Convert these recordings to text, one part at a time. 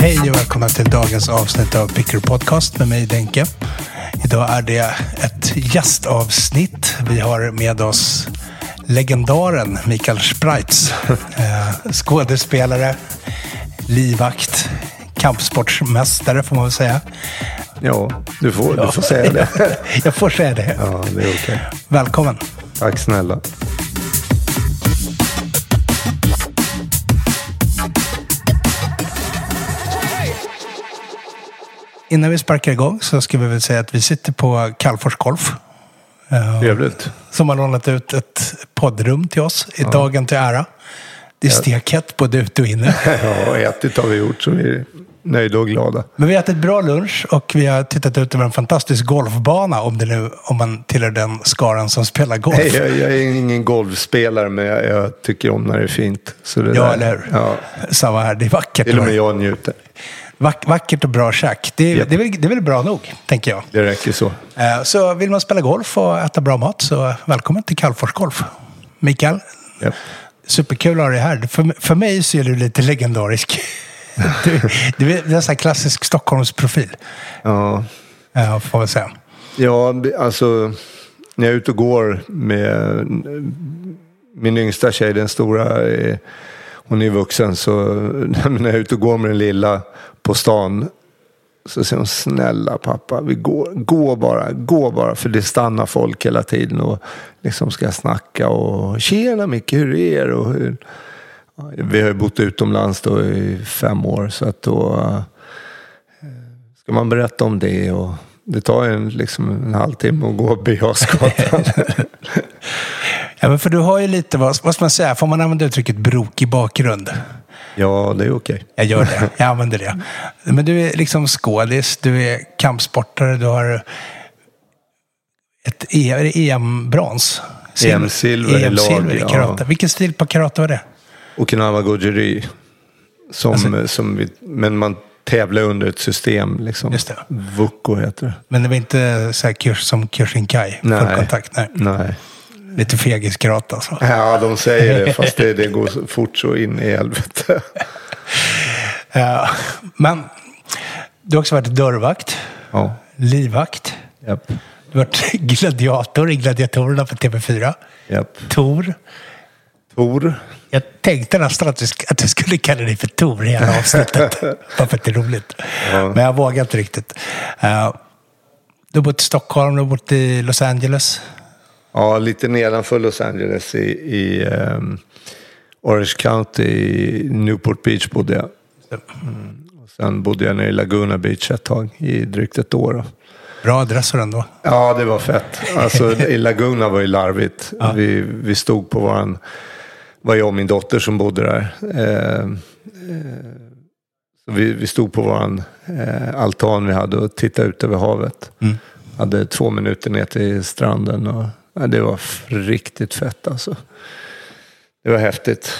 Hej och välkomna till dagens avsnitt av Picker Podcast med mig Denke. Idag är det ett gästavsnitt. Vi har med oss legendaren Mikael Spreitz. Eh, skådespelare, livvakt, kampsportsmästare får man väl säga. Ja, du får, du får säga det. Jag får säga det. Ja, det är okej. Välkommen. Tack snälla. Innan vi sparkar igång så ska vi väl säga att vi sitter på Kallfors Golf. Eh, Trevligt. Som har lånat ut ett poddrum till oss i dagen till ära. Det är stekhett både ute och inne. Ja, ätit har vi gjort så vi är nöjda och glada. Men vi har ätit bra lunch och vi har tittat ut över en fantastisk golfbana om, det nu, om man tillhör den skaran som spelar golf. Nej, jag, jag är ingen golfspelare men jag, jag tycker om när det är fint. Så det Ja, där- eller hur? Ja, Samma här. Det är vackert. till och med jag njuter. Vack, vackert och bra käk. Det, är- Japp. det, är väl, det är väl bra nog, tänker jag. Det räcker så. Eh, Så vill man spela golf och äta bra mat så välkommen till Kallfors Golf. Mikael, Ja. superkul att ha dig här. För, för mig så är du lite legendarisk. Du, du är en sån här klassisk Stockholmsprofil, Ja. eh, får man säga. ja, alltså när jag är ute och går med min yngsta tjej, den stora, är, hon är vuxen, så när jag är ute och går med den lilla på stan så säger hon snälla pappa, vi går, gå bara, gå bara. För det stannar folk hela tiden och liksom ska snacka och tjena Micke, hur är det? Och hur... Vi har ju bott utomlands då i fem år så att då eh, ska man berätta om det och det tar en, liksom en halvtimme att gå Birger. Ja, för du har ju lite, vad, vad ska man säga, får man använda uttrycket brokig bakgrund? ja, det är okej. Jag gör det, jag använder det. Men du är liksom skådis, du är kampsportare, du har ett E- EM-brons. EM-silver i EM-silver i karate. ja. Vilken stil på karate var det? Okinawa Gojiri. Som, Alltså- som vi, men man tävlar under ett system. Liksom. Just det. Vuko heter det. Men det var inte så här kurs, som Kyoshinkai, full Nej. kontakt. Nej. Nej. Lite fegiskarate alltså. Ja, de säger det, fast det, det går fort så in i helvete. Ja, men du har också varit dörrvakt, Ja, livvakt. japp, Du har varit gladiator i Gladiatorerna på TV4. japp. Tor. Tor. Jag tänkte nästan att du, att du skulle kalla dig för Tor i hela avsnittet. Bara för att det är roligt. Ja. Men jag vågar inte riktigt. Eh, du har bott i Stockholm, du har bott i Los Angeles. Ja, lite nedanför Los Angeles i, i ehm, Orange County, i Newport Beach bodde jag. Och sen bodde jag nere i Laguna Beach ett tag, i drygt ett år. Bra adresser ändå. Ja, det var fett. Alltså, i Laguna var ju larvigt. Vi, vi stod på våran... var jag och min dotter som bodde där. Eh, eh, så vi, vi stod på våran eh, altan vi hade och tittade ut över havet. Mm. Hade två minuter ner till stranden och ja, det var riktigt fett alltså. Det var häftigt.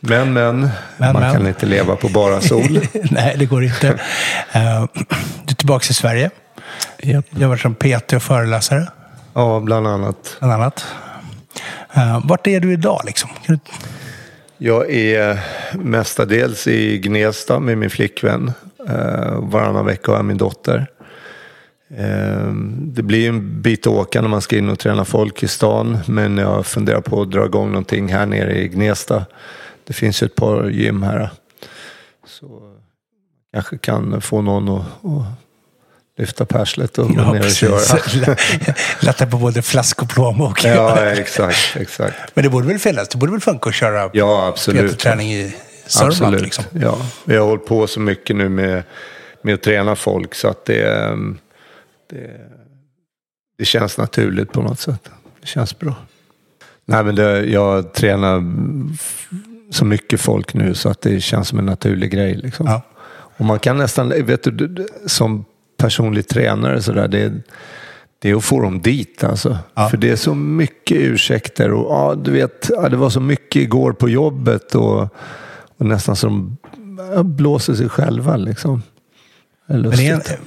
Men, men, Men, man men. kan inte leva på bara sol. Nej, det går inte. Eh, du är tillbaka i Sverige. Du har varit som PT och föreläsare, Ja, bland annat. bland annat. Eh, vart är du idag liksom? Du... Jag är mestadels i Gnesta med min flickvän. Uh, varannan vecka har jag min dotter. Eh, det blir en bit att åka när man ska in och träna folk i stan. Men jag funderar på att dra igång någonting här nere i Gnesta. Det finns ju ett par gym här. Så kanske kan få någon att, att lyfta perslet och gå ner och köra. Lätta på både flask och plånbok. Ja, exakt, exakt. Men det borde väl finnas? Det borde väl funka att köra Ja, absolut. PT-träning i Sörmland? Absolut. Liksom. Ja, vi har hållit på så mycket nu med, med att träna folk så att det, ehm, det, det känns naturligt på något sätt. Det känns bra. Nej, men det, jag tränar så mycket folk nu så att det känns som en naturlig grej. Liksom. Ja. Och man kan nästan, vet du, som personlig tränare så där, det, det är att få dem dit alltså. Ja. För det är så mycket ursäkter och ja, du vet, ja, det var så mycket igår på jobbet och, och nästan som blåser sig själva liksom. Är Men är.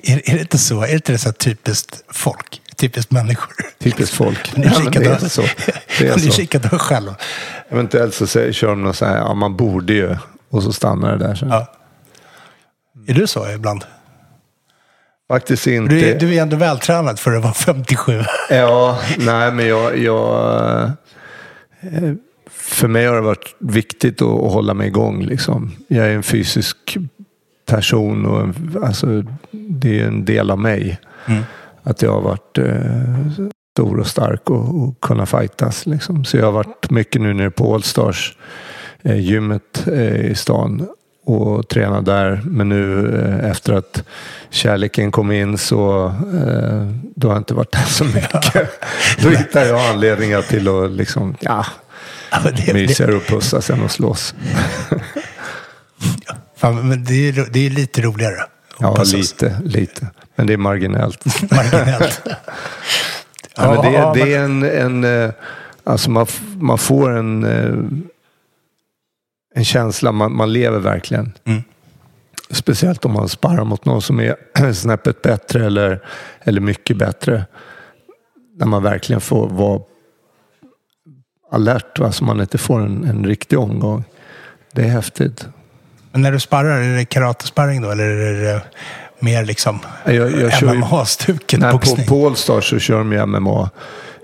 är, är det inte så? Är det inte så här typiskt folk? Typiskt människor. Typiskt folk. Ja, men det är så. Det är så. kikade själv. Eventuellt så säger, kör de någon så här, ja man borde ju. Och så stannar det där. Så. Ja. Är du så ibland? Faktiskt inte. Du är, du är ändå vältränad för att vara 57. Ja, nej men jag, jag... eh, För mig har det varit viktigt att, att hålla mig igång. Liksom. Jag är en fysisk person och en- alltså, det är en del av mig. Mm. Att jag har varit eh, stor och stark och, och kunna fightas. Liksom. Så jag har varit mycket nu nere på Allstars eh, gymmet eh, i stan och tränat där. Men nu eh, efter att kärleken kom in så eh, då har jag inte varit där så mycket. då hittar jag anledningar till att liksom, ja, Ja, det, mysigare och pussas än att slåss. fan, men det, är, det är lite roligare. Ja, lite, lite. Men det är marginellt. Marginellt. Ja, men det, det är en, en eh, alltså man, man får en, eh, en känsla, man, man lever verkligen. Mm. Speciellt om man sparrar mot någon som är snäppet bättre eller, eller mycket bättre. När man verkligen får vara alert, va? så man inte får en, en riktig omgång. Det är häftigt. Men när du sparrar, är det karatesparring då? Eller är det mer liksom MMA-stuket på, boxning? på Allstar så kör de MMA.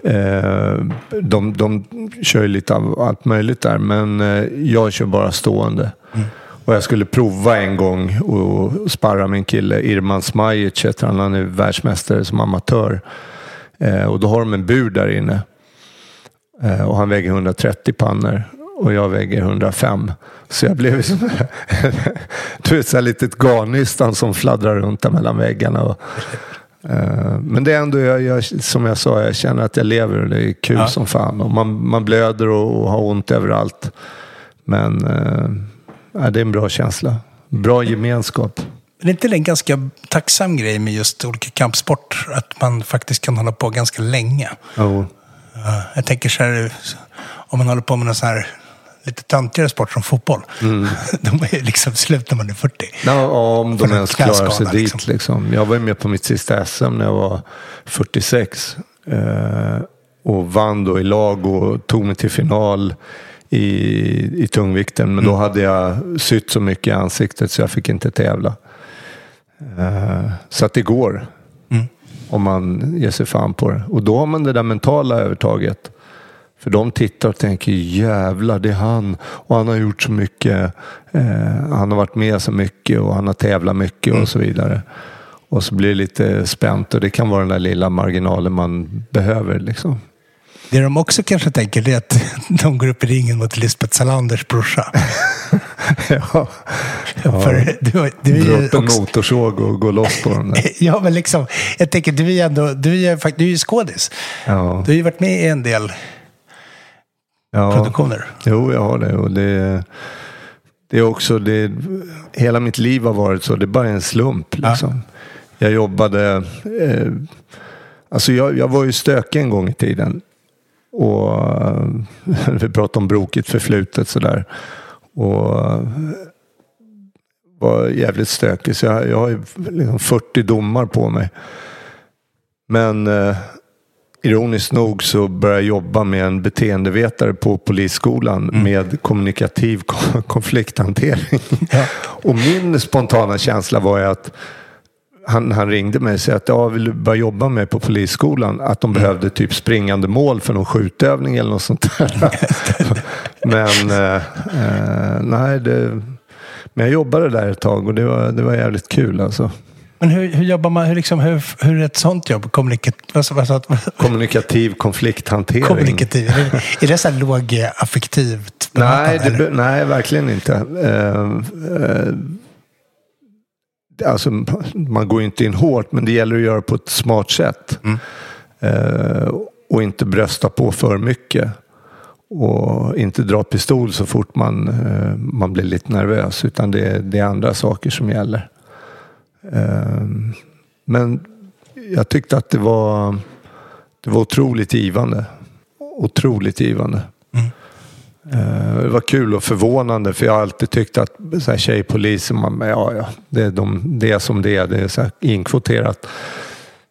Eh, de, de kör ju lite av allt möjligt där, men eh, jag kör bara stående. Och jag skulle prova en gång och sparra min kille Irman Smajic, heter han. Han är världsmästare som amatör. Eh, och då har de en bur där inne. Eh, och han väger 130 pannor och jag väger 105. Så jag blev som du vet, så här litet garnnystan som fladdrar runt där mellan väggarna. Och, eh, men det är ändå, jag, jag, som jag sa, jag känner att jag lever och det är kul Ja. som fan. Och man, man blöder och, och har ont överallt. Men ja, det är en bra känsla. Bra gemenskap. Men är inte det en ganska tacksam grej med just olika kampsport? Att man faktiskt kan hålla på ganska länge. Ja, Jag tänker så här, om man håller på med någon sån här lite töntigare sport som fotboll. Mm. De är liksom slut när man är 40. Ja, om de en ens klarar sig dit. liksom. Liksom. Jag var ju med på mitt sista SM när jag var 46. Eh, och vann då i lag och tog mig till final i, i tungvikten. Men då hade jag sytt så mycket i ansiktet så jag fick inte tävla. Eh, så att det går. Mm. Om man ger sig fan på det. Och då har man det där mentala övertaget. För de tittar och tänker jävlar det är han och han har gjort så mycket. Eh, han har varit med så mycket och han har tävlat mycket och så vidare. Och så blir det lite spänt och det kan vara den där lilla marginalen man behöver. Liksom. Det de också kanske tänker är att de går upp i ringen mot Lisbeth Salanders brorsa. ja. För du, du Dra är ju upp en också, motorsåg och gå loss på den där. Ja, men liksom, jag tänker du är ändå, du är, du är ju skådis. Ja. Du har ju varit med i en del Ja. produktioner. Jo, jag har det. Och det, det är också, det, hela mitt liv har varit så. Det är bara en slump. Liksom. Jag jobbade, eh, alltså jag, jag var ju stökig en gång i tiden. Och eh, vi pratade om brokigt förflutet sådär. Och eh, var jävligt stökig. Så jag, jag har ju liksom 40 domar på mig. Men eh, ironiskt nog så började jag jobba med en beteendevetare på polisskolan med kommunikativ ko- konflikthantering. Ja. Och min spontana känsla var ju att han, han ringde mig och sa att ja, vill börja jobba med på polisskolan? Att de behövde typ springande mål för någon skjutövning eller något sånt där. men eh, eh, nej, det, men jag jobbade där ett tag och det var, det var jävligt kul alltså. Men hur, hur jobbar man, hur, liksom, hur, hur är ett sånt jobb? Vad, vad, vad, Kommunikativ konflikthantering. kommunikativ? Är det, är det så här lågaffektivt? Nej, det, eller? nej, verkligen inte. Eh, eh, alltså, man går ju inte in hårt, men det gäller att göra på ett smart sätt. Eh, och inte brösta på för mycket. Och inte dra pistol så fort man, man blir lite nervös. Utan det, det är andra saker som gäller. Eh, men jag tyckte att det var, det var otroligt givande. Otroligt givande. Eh, Det var kul och förvånande för jag har alltid tyckt att så här, tjejpoliser, man, ja, ja, det, är de, det är som det är. Det är så här inkvoterat.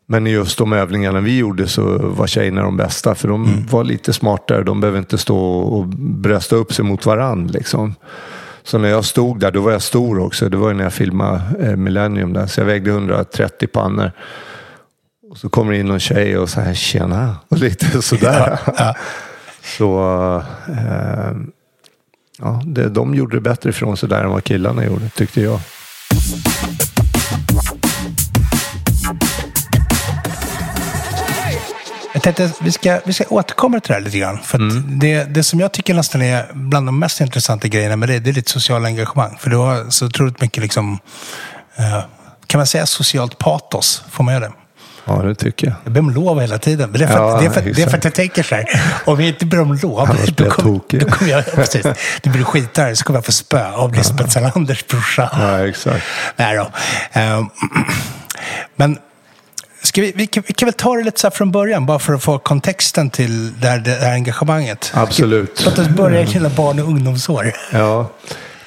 Men i just de övningarna vi gjorde så var tjejerna de bästa. För de Mm. var lite smartare. De behöver inte stå och brösta upp sig mot varandra. Liksom. Så när jag stod där, då var jag stor också. Det var ju när jag filmade eh, Millennium där. Så jag vägde 130 pannor. Och så kommer det in någon tjej och här, tjena. Och lite sådär. Ja, ja. Så eh, ja, det, de gjorde det bättre ifrån sig där än vad killarna gjorde, tyckte jag. Jag tänkte vi ska, vi ska återkomma till det här lite grann. För Mm. det, det som jag tycker nästan är bland de mest intressanta grejerna med det, det är ditt sociala engagemang. För du har så otroligt mycket, liksom, eh, kan man säga socialt patos? Får man göra det? Ja, det tycker jag. Jag ber om lov hela tiden. Det, är för, Ja, det, är för, det är för att jag tänker så här. Om jag inte ber om lov, Annars blir jag kom, tokig. då kommer jag... Precis, det blir skit där, så kommer jag få spö av Lisbeth Salanders brorsa. Ja, exakt. Nej då. Ehm, Men ska vi, vi, kan, vi kan väl ta det lite så från början, bara för att få kontexten till det här, det här engagemanget. Absolut. Låt oss börja i dina barn och ungdomsår. Ja,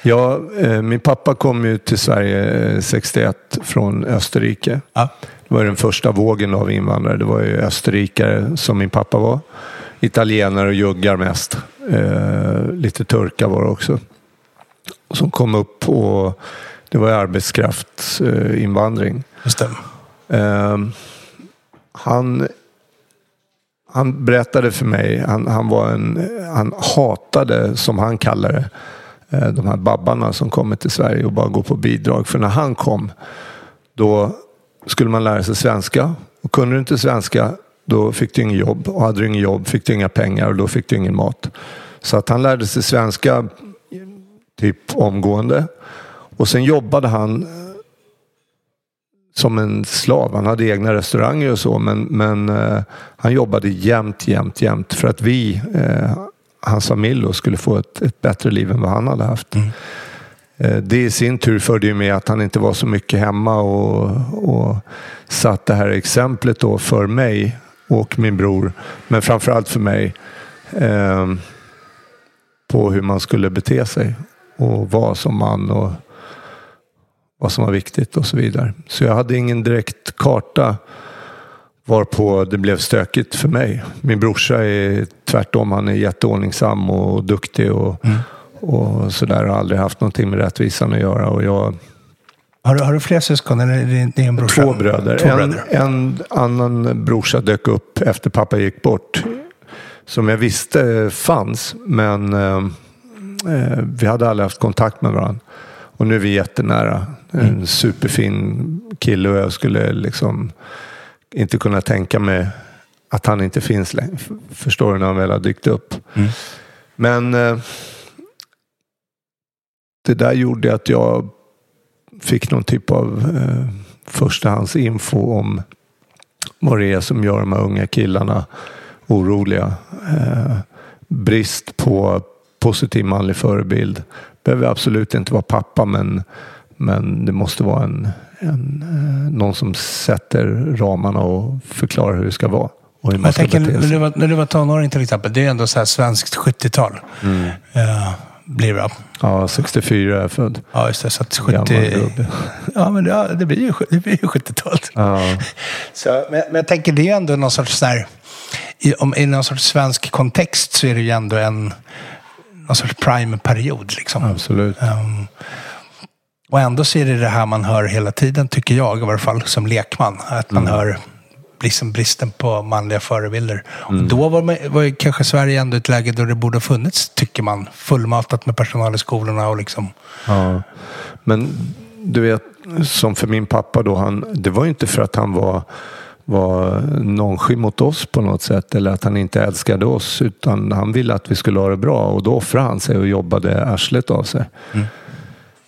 ja eh, min pappa kom ju till Sverige eh, 61 från Österrike. Ja. Det var den första vågen av invandrare. Det var ju österrikare som min pappa var. Italienare och juggar mest. Eh, lite turkar var det också. Som kom upp och det var arbetskraftsinvandring. Just det. Eh, han, han berättade för mig, han, han, var en, han hatade, som han kallar det, eh, de här babbarna som kommer till Sverige och bara går på bidrag. För när han kom, då skulle man lära sig svenska. Och kunde du inte svenska, då fick du inget jobb. Och hade du inget jobb fick du inga pengar och då fick du ingen mat. Så att han lärde sig svenska typ omgående. Och sen jobbade han som en slav. Han hade egna restauranger och så, men, men eh, han jobbade jämt, jämt, jämt för att vi, eh, hans familj, då, skulle få ett, ett bättre liv än vad han hade haft. Eh, det i sin tur förde ju med att han inte var så mycket hemma och, och satt det här exemplet då för mig och min bror, men framförallt för mig, eh, på hur man skulle bete sig och vara som man och vad som var viktigt och så vidare. Så jag hade ingen direkt karta varpå det blev stökigt för mig. Min brorsa är tvärtom. Han är jätteordningsam och duktig och, och sådär. Har aldrig haft någonting med rättvisan att göra. Och jag, Har, du, har du fler syskon eller är det- det är en brorsa? två bröder. Två en, bröder. en annan brorsa dök upp efter pappa gick bort. Som jag visste fanns. Men eh, eh, vi hade aldrig haft kontakt med varandra. Och nu är vi jättenära. En superfin kille och jag skulle liksom inte kunna tänka mig att han inte finns längre. Förstår du när han väl har dykt upp. Mm. Men eh, det där gjorde att jag fick någon typ av eh, förstahandsinfo om vad det är som gör de här unga killarna oroliga. Eh, brist på positiv manlig förebild. Behöver absolut inte vara pappa men, men det måste vara en, en, eh, någon som sätter ramarna och förklarar hur det ska vara. Och hur man jag tänker, när du, var, när du var tonåring till exempel, det är ändå så här svenskt 70-tal. Mm. Eh, blir det? Ja, 64 är jag född. Ja, just det. Så att Gammal 70... gubbe. Ja, men det, det blir ju, det blir ju 70-talet. Ja. Så, men, men jag tänker, det är ändå någon sorts så här, i, om, i någon sorts svensk kontext så är det ju ändå en någon sorts prime-period. Liksom. Absolut. Ehm, och ändå så är det det här man hör hela tiden, tycker jag i varje fall, som lekman. Att man hör liksom bristen på manliga förebilder. Och då var, man, var kanske Sverige ändå ett läge då det borde ha funnits, tycker man, fullmatat med personal i skolorna och liksom... Ja. Men du vet, som för min pappa då, han, det var ju inte för att han var, var nonchalant mot oss på något sätt eller att han inte älskade oss utan han ville att vi skulle ha det bra och då offrade han sig och jobbade arslet av sig.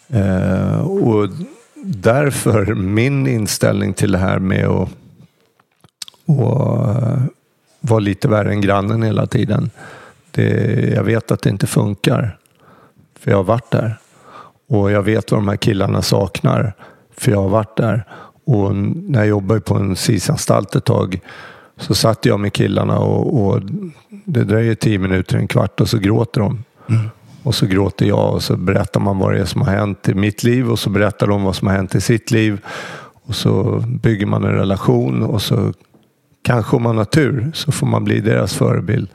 Eh, och därför min inställning till det här med att och, eh, vara lite värre än grannen hela tiden. Det, jag vet att det inte funkar. För jag har varit där. Och jag vet vad de här killarna saknar. För jag har varit där. Och när jag jobbade på en SIS-anstalt ett tag så satt jag med killarna och, och det dröjer tio minuter, en kvart och så gråter de. Mm. Och så gråter jag och så berättar man vad det är som har hänt i mitt liv och så berättar de vad som har hänt i sitt liv. Och så bygger man en relation och så kanske om man har tur så får man bli deras förebild.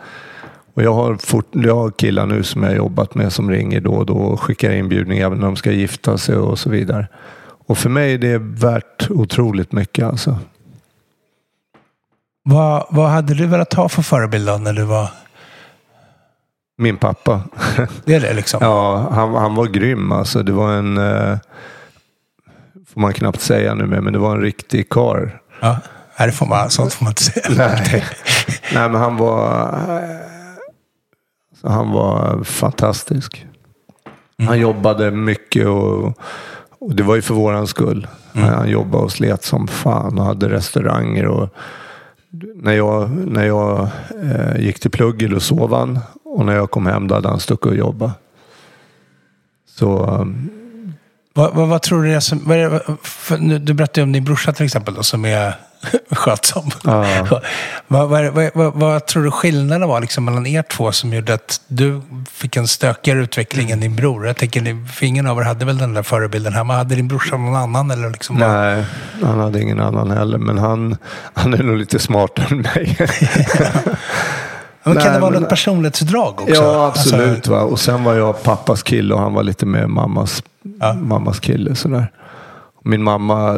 Och jag har, fort, jag har killar nu som jag jobbat med som ringer då och då och skickar inbjudningar även när de ska gifta sig och så vidare. Och för mig är det värt otroligt mycket alltså. Vad, vad hade du velat ha för förebild då när du var... Min pappa. Det är det liksom? Ja, han, han var grym alltså. Det var en... Eh, får man knappt säga nu men det var en riktig kar. Ja, Nej, det får man, sånt får man inte säga. Nej, Nej men han var... Han var fantastisk. Han jobbade mycket och, och det var ju för våran skull. Han jobbade och slet som fan och hade restauranger. Och, när jag, när jag eh, gick till plugget då sov han och när jag kom hem då hade han stuckit och jobbat. Så um, Vad, vad, vad tror du det är som... Vad är det, för, nu, du berättade ju om din brorsa till exempel då, som är skötsam. Ja. vad, vad, vad, vad, tror du skillnaden var liksom, mellan er två som gjorde att du fick en stökigare utveckling än din bror? Jag tänker, för ingen av er hade väl den där förebilden hemma? Hade din brorsa någon annan? Eller liksom nej, han hade ingen annan heller. Men han, han är nog lite smartare än mig. Men kan Nej, det vara men- något personlighetsdrag också? Ja, absolut. Alltså, va? Och sen var jag pappas kille och han var lite mer mammas, Ja. mammas kille. Sådär. Min mamma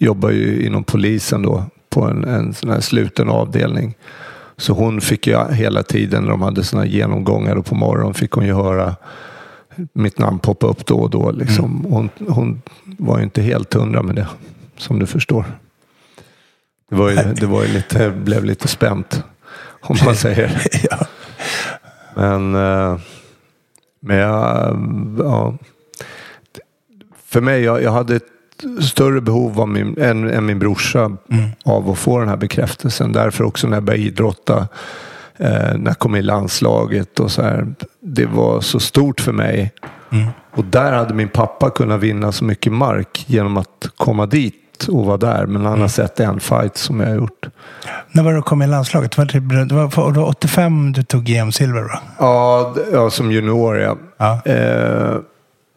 jobbar ju inom polisen då på en, en sån här sluten avdelning. Så hon fick ju hela tiden när de hade såna genomgångar och på morgonen fick hon ju höra mitt namn poppa upp då och då. Liksom. Hon, hon var ju inte helt hundra med det, som du förstår. Det, var ju, det var ju lite, blev lite spänt, om man säger. ja. Men, eh, men jag, ja. För mig, jag, jag hade ett större behov av min, än, än min brorsa av att få den här bekräftelsen. Därför också när jag började idrotta, eh, när jag kom i landslaget och så här. Det var så stort för mig. Och där hade min pappa kunnat vinna så mycket mark genom att komma dit och vara där. Men han har sett en fight som jag har gjort. När var du kom i landslaget? Det var, typ, det var, det var 85 du tog EM-silver va? Ja, ja som junior ja. Ja. Eh,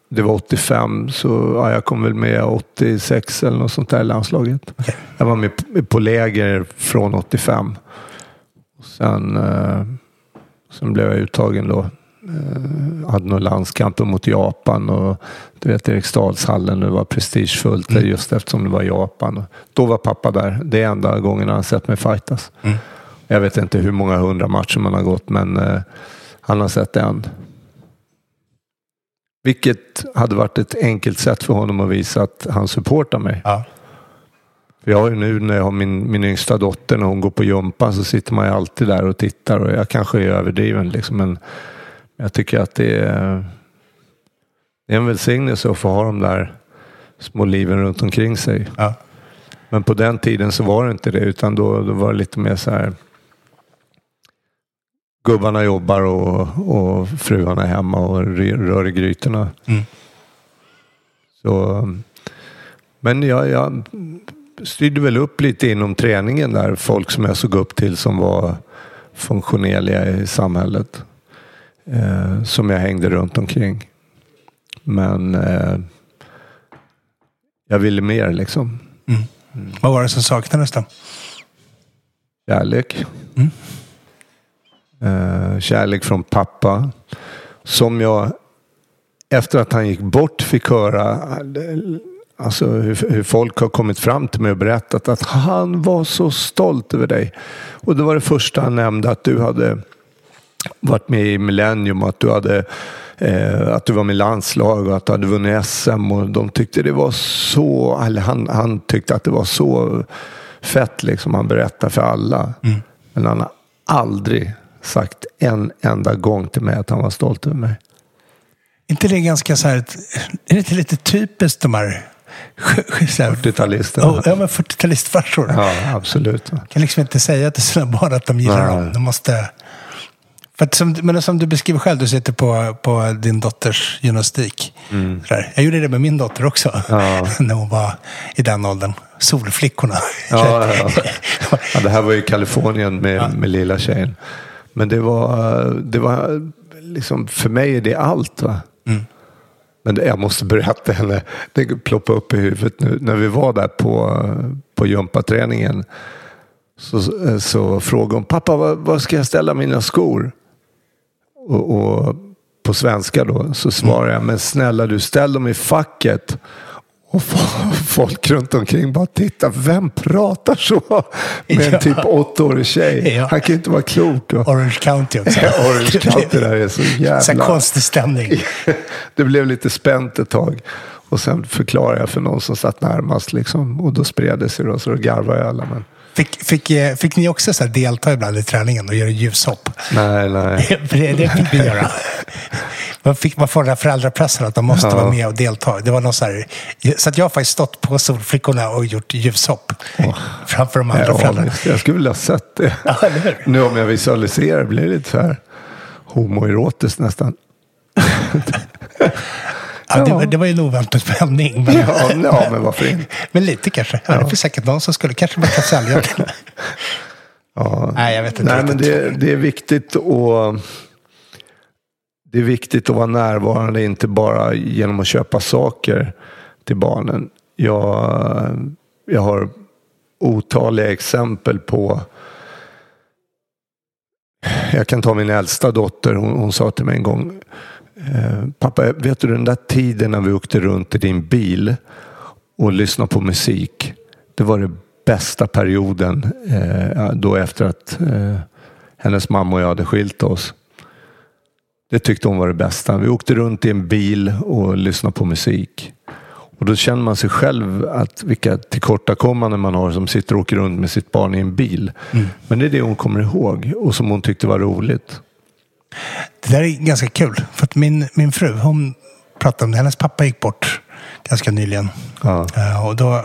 det var 85, så ja, jag kom väl med 86 eller något sånt där i landslaget. Okej. Jag var med på läger från 85. Och sen, eh, sen blev jag uttagen då. Eh, hade några landskamper mot Japan och du vet Eriksdalshallen, det var prestigefullt Mm. just eftersom det var Japan. Då var pappa där. Det är enda gången han sett mig fightas. Mm. Jag vet inte hur många hundra matcher man har gått, men eh, han har sett en. Vilket hade varit ett enkelt sätt för honom att visa att han supportar mig. Ja. För jag har ju nu när jag har min, min yngsta dotter, när hon går på gympan så sitter man ju alltid där och tittar. Och jag kanske är överdriven liksom, men jag tycker att det är, det är en välsignelse att få ha de där små liven runt omkring sig. Ja. Men på den tiden så var det inte det, utan då, då var det lite mer så här. Gubbarna jobbar och, och fruarna är hemma och rör i grytorna. Mm. Så, men jag, jag styrde väl upp lite inom träningen där. Folk som jag såg upp till som var funktionella i samhället. Eh, som jag hängde runt omkring. Men eh, jag ville mer liksom. Vad var det som saknades då? Kärlek. Mm. Eh, kärlek från pappa. Som jag efter att han gick bort fick höra alltså, hur, hur folk har kommit fram till mig och berättat att han var så stolt över dig. Och det var det första han nämnde att du hade varit med i Millennium att du hade eh, att du var med i landslag och att du hade vunnit SM och de tyckte det var så, eller han, han tyckte att det var så fett liksom. Han berättade för alla. Men han har aldrig sagt en enda gång till mig att han var stolt över mig. inte det ganska så här... Är det inte lite typiskt de här... så här 40-talisterna. Oh, ja, men 40-talistfarsor. Ja, absolut. kan liksom inte säga till sina barn att de gillar Nej. dem. De måste... För att som, men som du beskriver själv, du sitter på, på din dotters gymnastik. Sådär. Jag gjorde det med min dotter också, Ja. när hon var i den åldern. Solflickorna. Ja, ja, ja. ja, det här var ju Kalifornien med, med lilla tjejen. Men det var, det var liksom, för mig är det allt. Va? Men det, jag måste berätta henne, det ploppade upp i huvudet nu. När vi var där på, på gympaträningen så, så frågade hon, pappa vad, vad ska jag ställa mina skor? Och, och på svenska då så svarar jag, men snälla du ställ dem i facket. Och folk runt omkring bara tittar. Vem pratar så med en Ja. typ åttaårig tjej? Ja. Han kan ju inte vara klok. Och... Orange County också. Orange County där är så Så jävla... konstig stämning. Det blev lite spänt ett tag. Och sen förklarade jag för någon som satt närmast. Liksom. Och då spred det sig då, så då garvade jag alla. Men... Fick, fick, eh, fick ni också så här delta ibland i träningen och göra ljushopp? Nej, nej. Det, det fick vi göra. Man, fick, man får den där föräldrapressen att man måste Ja. vara med och delta. Det var någon så, här, så att jag har faktiskt stått på solflickorna och gjort ljushopp framför de andra Ja, föräldrarna. jag skulle vilja ha sett det. Ja? Nu om jag visualiserar blir det lite så här homoerotiskt nästan. Ja, det, var- det var ju en oväntad spänning. Men, Ja, ja men varför inte? men lite kanske. Ja, det finns säkert någon som skulle. Kanske man kan sälja det. Ja. Nej, jag vet inte Nej, men det, det är viktigt att det är viktigt att vara närvarande, inte bara genom att köpa saker till barnen. Jag, jag har otaliga exempel på jag kan ta min äldsta dotter. Hon, hon sa till mig en gång. Eh, Pappa, vet du den där tiden när vi åkte runt i din bil och lyssnade på musik. Det var det bästa perioden eh, då efter att eh, hennes mamma och jag hade skilt oss. Det tyckte hon var det bästa. Vi åkte runt i en bil och lyssnade på musik. Och då känner man sig själv att vilka tillkortakommanden man har som sitter och åker runt med sitt barn i en bil. Men det är det hon kommer ihåg och som hon tyckte var roligt. Det där är ganska kul. För att min, min fru, hon pratade om det. Hennes pappa gick bort ganska nyligen. Ja. Eh, Och då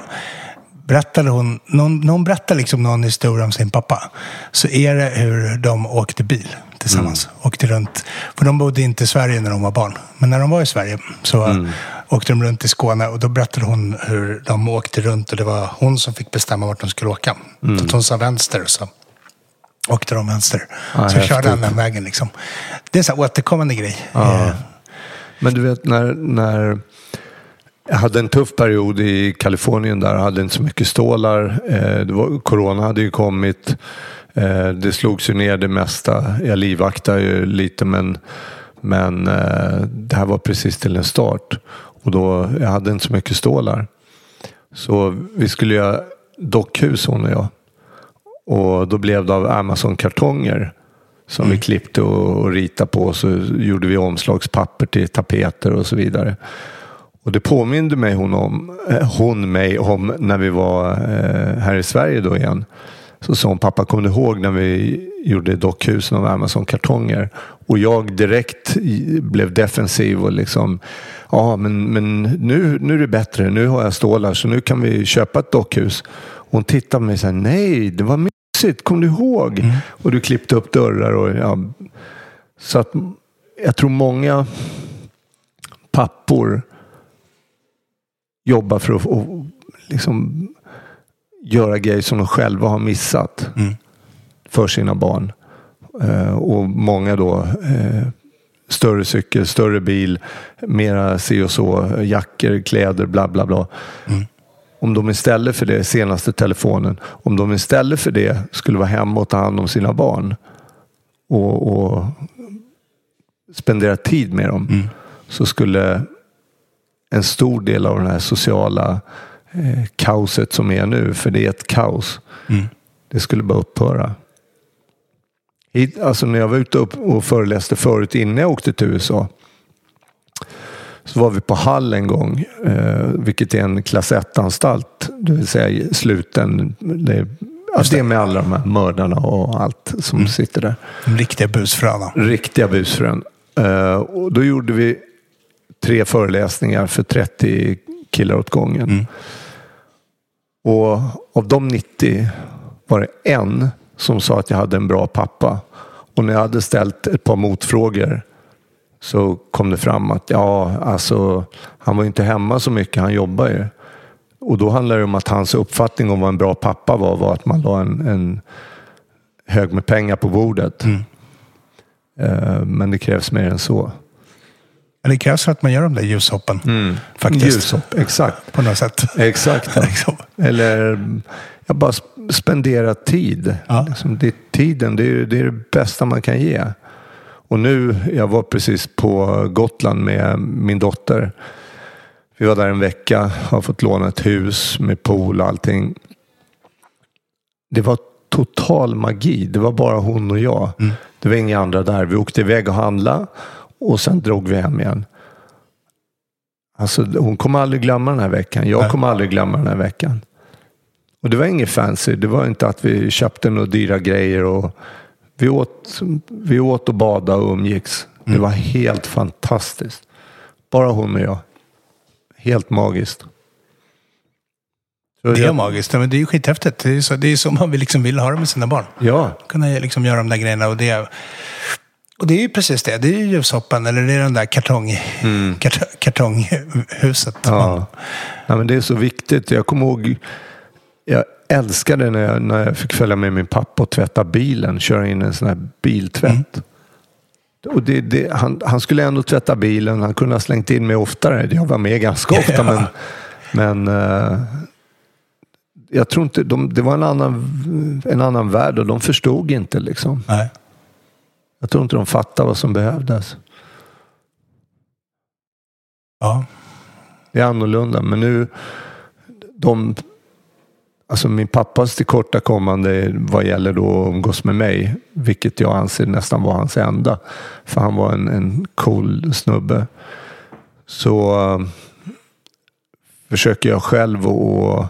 berättade hon, någon, när hon berättar liksom någon historia om sin pappa, så är det hur de åkte bil tillsammans. Åkte runt. För de bodde inte i Sverige när de var barn. Men när de var i Sverige så åkte de runt i Skåne och då berättade hon hur de åkte runt och det var hon som fick bestämma vart de skulle åka. Så att hon sa vänster och så åkte de vänster. Ja, så häftigt. körde han den vägen liksom. Det är sån här återkommande grej. Ja. Eh, Men du vet när, när jag hade en tuff period i Kalifornien där. Jag hade inte så mycket stålar. Eh, var, corona hade ju kommit. Eh, det slogs ju ner det mesta. Jag livvaktade ju lite men, men eh, det här var precis till en start. Och då, jag hade inte så mycket stålar. Så vi skulle göra dockhus hon och jag. Och då blev det av Amazon-kartonger som vi klippte och, och ritade på. Så gjorde vi omslagspapper till tapeter och så vidare. Och det påminde mig hon, om, eh, hon mig om när vi var eh, här i Sverige då igen. Så sa hon, pappa kom du ihåg när vi gjorde dockhusen av Amazon-kartonger? Och jag direkt blev defensiv och liksom, ja men, men nu, nu är det bättre, nu har jag stålar så nu kan vi köpa ett dockhus. Hon tittade på mig och sa, nej det var mysigt, kom du ihåg? Och du klippte upp dörrar och ja. Så att jag tror många pappor jobbar för att och, liksom, göra grejer som de själva har missat Mm. för sina barn. Eh, och många då eh, större cykel, större bil, mera si och så, jackor, kläder, bla bla bla. Mm. Om de istället för det, senaste telefonen, om de istället för det skulle vara hemma och ta hand om sina barn och, och spendera tid med dem Mm. så skulle en stor del av det här sociala eh, kaoset som är nu, för det är ett kaos, Mm. det skulle bara upphöra. Alltså när jag var ute och föreläste förut innan jag åkte till USA så var vi på Hall en gång, eh, vilket är en klass 1-anstalt, det vill säga sluten. Det, alltså det är med alla de här mördarna och allt som sitter där. De riktiga busfröna. Riktiga busfrön. Eh, och då gjorde vi tre föreläsningar för 30 killar åt gången. Mm. Och av de 90 var det en som sa att jag hade en bra pappa. Och när jag hade ställt ett par motfrågor så kom det fram att ja, alltså, han var inte hemma så mycket, han jobbar ju. Och då handlar det om att hans uppfattning om vad en bra pappa var, var att man la en, en hög med pengar på bordet. Mm. Eh, Men det krävs mer än så. Men det krävs för att man gör de där ljushoppen. Mm. Faktiskt. Ljushopp, exakt. På något sätt. Exakt. Liksom. Eller jag bara sp- spendera tid. Ja. Liksom, det, tiden, det är, det är det bästa man kan ge. Och nu, jag var precis på Gotland med min dotter. Vi var där en vecka, har fått låna ett hus med pool och allting. Det var total magi. Det var bara hon och jag. Det var inga andra där. Vi åkte iväg och handla och sen drog vi hem igen. Alltså, hon kommer aldrig glömma den här veckan. Jag kommer aldrig glömma den här veckan. Och det var inget fancy. Det var inte att vi köpte några dyra grejer. Och vi, åt, vi åt och badade och umgicks. Det var helt fantastiskt. Bara hon och jag. Helt magiskt. Så Det är jag- magiskt. Men det är ju skithäftigt. Det är så, det är så man vill, liksom vill ha det med sina barn. Ja, Kunna liksom göra de där grejerna. Och det, och det är ju precis det. Det är ju ljushoppen. Eller det är den där kartong, kart, kartonghuset. Man, Ja. ja, men det är så viktigt. Jag kommer ihåg, jag älskade när jag, när jag fick följa med min pappa och tvätta bilen, köra in en sån här biltvätt. Och det, det, han, han skulle ändå tvätta bilen, han kunde ha slängt in mig oftare. Jag var med ganska ofta, Ja. men, men eh, jag tror inte, de, det var en annan, en annan värld och de förstod inte liksom. Nej. Jag tror inte de fattade vad som behövdes. Ja. Det är annorlunda, men nu de, alltså min pappas tillkortakommande vad gäller då att umgås med mig, vilket jag anser nästan var hans enda, för han var en, en cool snubbe, så eh, försöker jag själv att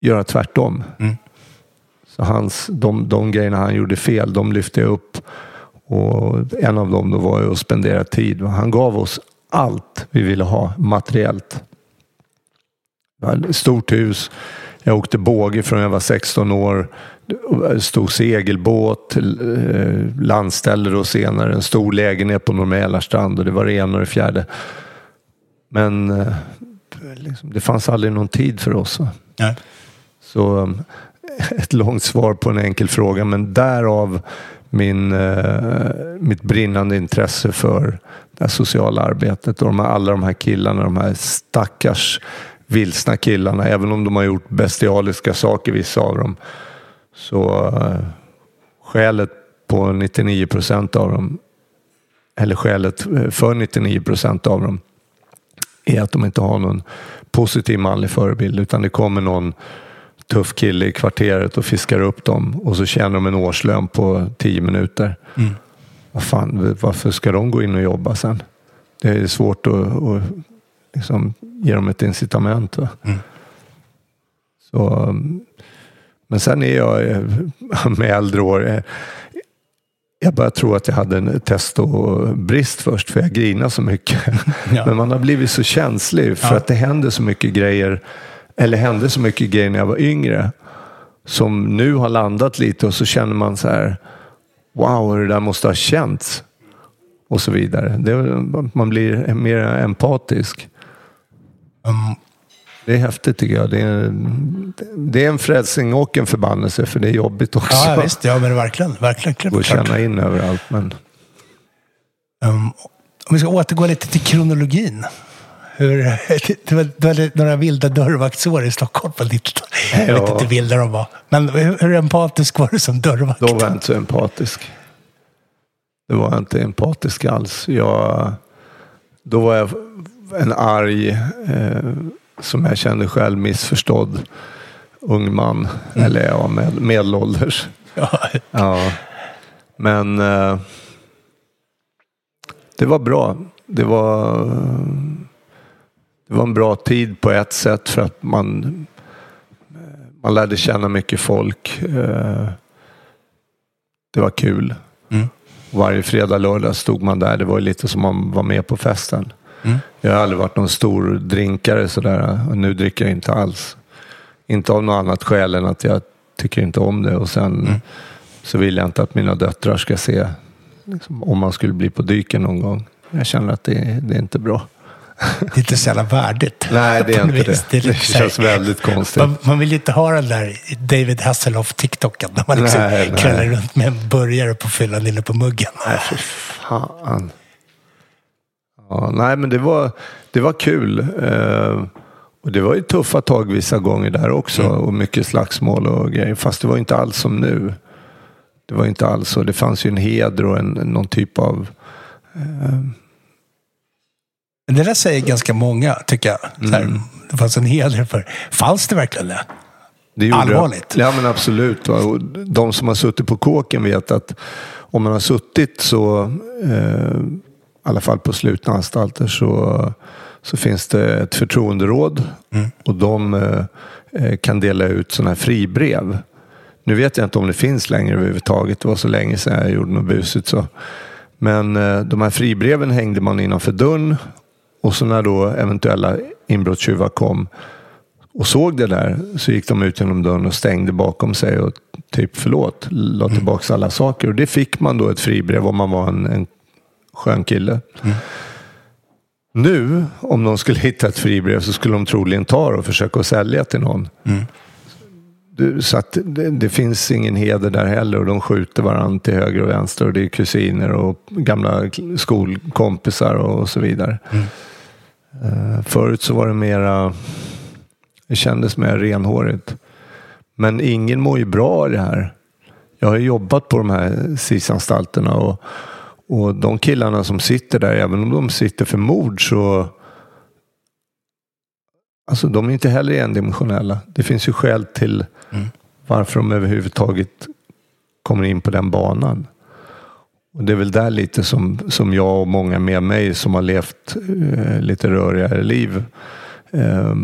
göra tvärtom. Mm. Så hans, de, de grejerna han gjorde fel, de lyfte jag upp. Och en av dem då var ju att spendera tid. Han gav oss allt vi ville ha materiellt. Stort hus. Jag åkte båge från jag var 16 år. Stod segelbåt, eh, landställe då senare. En stor lägenhet på Norr Mälarstrand och det var det ena och det fjärde. Men eh, liksom, det fanns aldrig någon tid för oss. Nej. Så um, ett långt svar på en enkel fråga, men därav min, eh, mitt brinnande intresse för det sociala arbetet och de här, alla de här killarna, de här stackars vilsna killarna, även om de har gjort bestialiska saker, vissa av dem. Så eh, skälet på 99 procent av dem, eller skälet eh, för 99 procent av dem, är att de inte har någon positiv manlig förebild, utan det kommer någon tuff kille i kvarteret och fiskar upp dem och så tjänar de en årslön på tio minuter. Mm. Vad fan, varför ska de gå in och jobba sen? Det är svårt att, att liksom ge dem ett incitament. Mm. Så, um, men sen är jag eh, med äldre år. eh, Jag bara tror att jag hade en testobrist först för jag grinar så mycket. Ja. Men man har blivit så känslig för Ja. att det händer så mycket grejer. Eller hände så mycket grejer när jag var yngre. Som nu har landat lite och så känner man så här. Wow, det där måste ha känts. Och så vidare. Det, man blir mer empatisk. Um, Det är häftigt tycker jag. Det är, det är en frälsning och en förbannelse för det är jobbigt också. ja, visst. Ja, men verkligen. Verkligen. Att klart. känna in överallt. Men Um, om vi ska återgå lite till kronologin. Hur, det, var, det var några vilda dörrvaktsår i Stockholm på 90-talet. Jag vet Ja. inte hur vilda de var. Men hur, hur empatisk var du som dörrvakt? då var jag inte så empatisk. Då var jag inte empatisk alls. Jag, då var jag en arg, eh, som jag kände själv, missförstådd ung man. Eller ja, med, medelålders. Ja, Ja. Men eh, det var bra. Det var, det var en bra tid på ett sätt för att man, man lärde känna mycket folk. Eh, det var kul. Mm. Varje fredag, lördag stod man där. Det var lite som man var med på festen. Mm. Jag har aldrig varit någon stor drinkare sådär. Och nu dricker jag inte alls. Inte av något annat skäl än att jag tycker inte om det. Och sen Mm. så vill jag inte att mina döttrar ska se liksom, om man skulle bli på dyken någon gång. Jag känner att det, det är inte bra. det är inte så jävla värdigt. Nej, det är inte vis. det. Det, känns väldigt konstigt. Man, man vill ju inte ha den där David Hasselhoff-TikToken. När man liksom Nej, nej. runt med en burgare på fyllan inne på muggen. Nej, för fan. Ja, nej, men det var, det var kul. Eh, och det var ju tuffa tag vissa gånger där också. Mm. Och mycket slagsmål och grejer. Fast det var inte alls som nu. Det var inte alls så. Det fanns ju en heder och en, någon typ av... Men det där säger ganska många, tycker jag. Här, Mm. Det fanns en heder för. Fanns det verkligen det? Det Allvarligt? Det. Ja, men absolut. Och de som har suttit på kåken vet att om man har suttit så, eh, i alla fall på slutna anstalter, så, så finns det ett förtroenderåd och de eh, eh, kan dela ut sådana här fribrev. Nu vet jag inte om det finns längre överhuvudtaget. Det var så länge sedan jag gjorde något busigt. Så. Men eh, de här fribreven hängde man innanför dörren och så när då eventuella inbrottstjuvar kom och såg det där så gick de ut genom dörren och stängde bakom sig och typ förlåt, la tillbaka alla saker. Och det fick man då ett fribrev om man var en, en skön kille. Nu, om någon skulle hitta ett fribrev så skulle de troligen ta det och försöka att sälja till någon. Du, Så att det, det finns ingen heder där heller och de skjuter varandra till höger och vänster och det är kusiner och gamla skolkompisar och så vidare. Eh, Förut så var det mera, det kändes mer renhårigt. Men ingen mår ju bra av det här. Jag har jobbat på de här SIS-anstalterna och, och de killarna som sitter där, även om de sitter för mord så Alltså de är inte heller endimensionella. Det finns ju skäl till varför de överhuvudtaget kommer in på den banan. Och det är väl där lite som, som jag och många med mig som har levt eh, lite rörigare liv eh,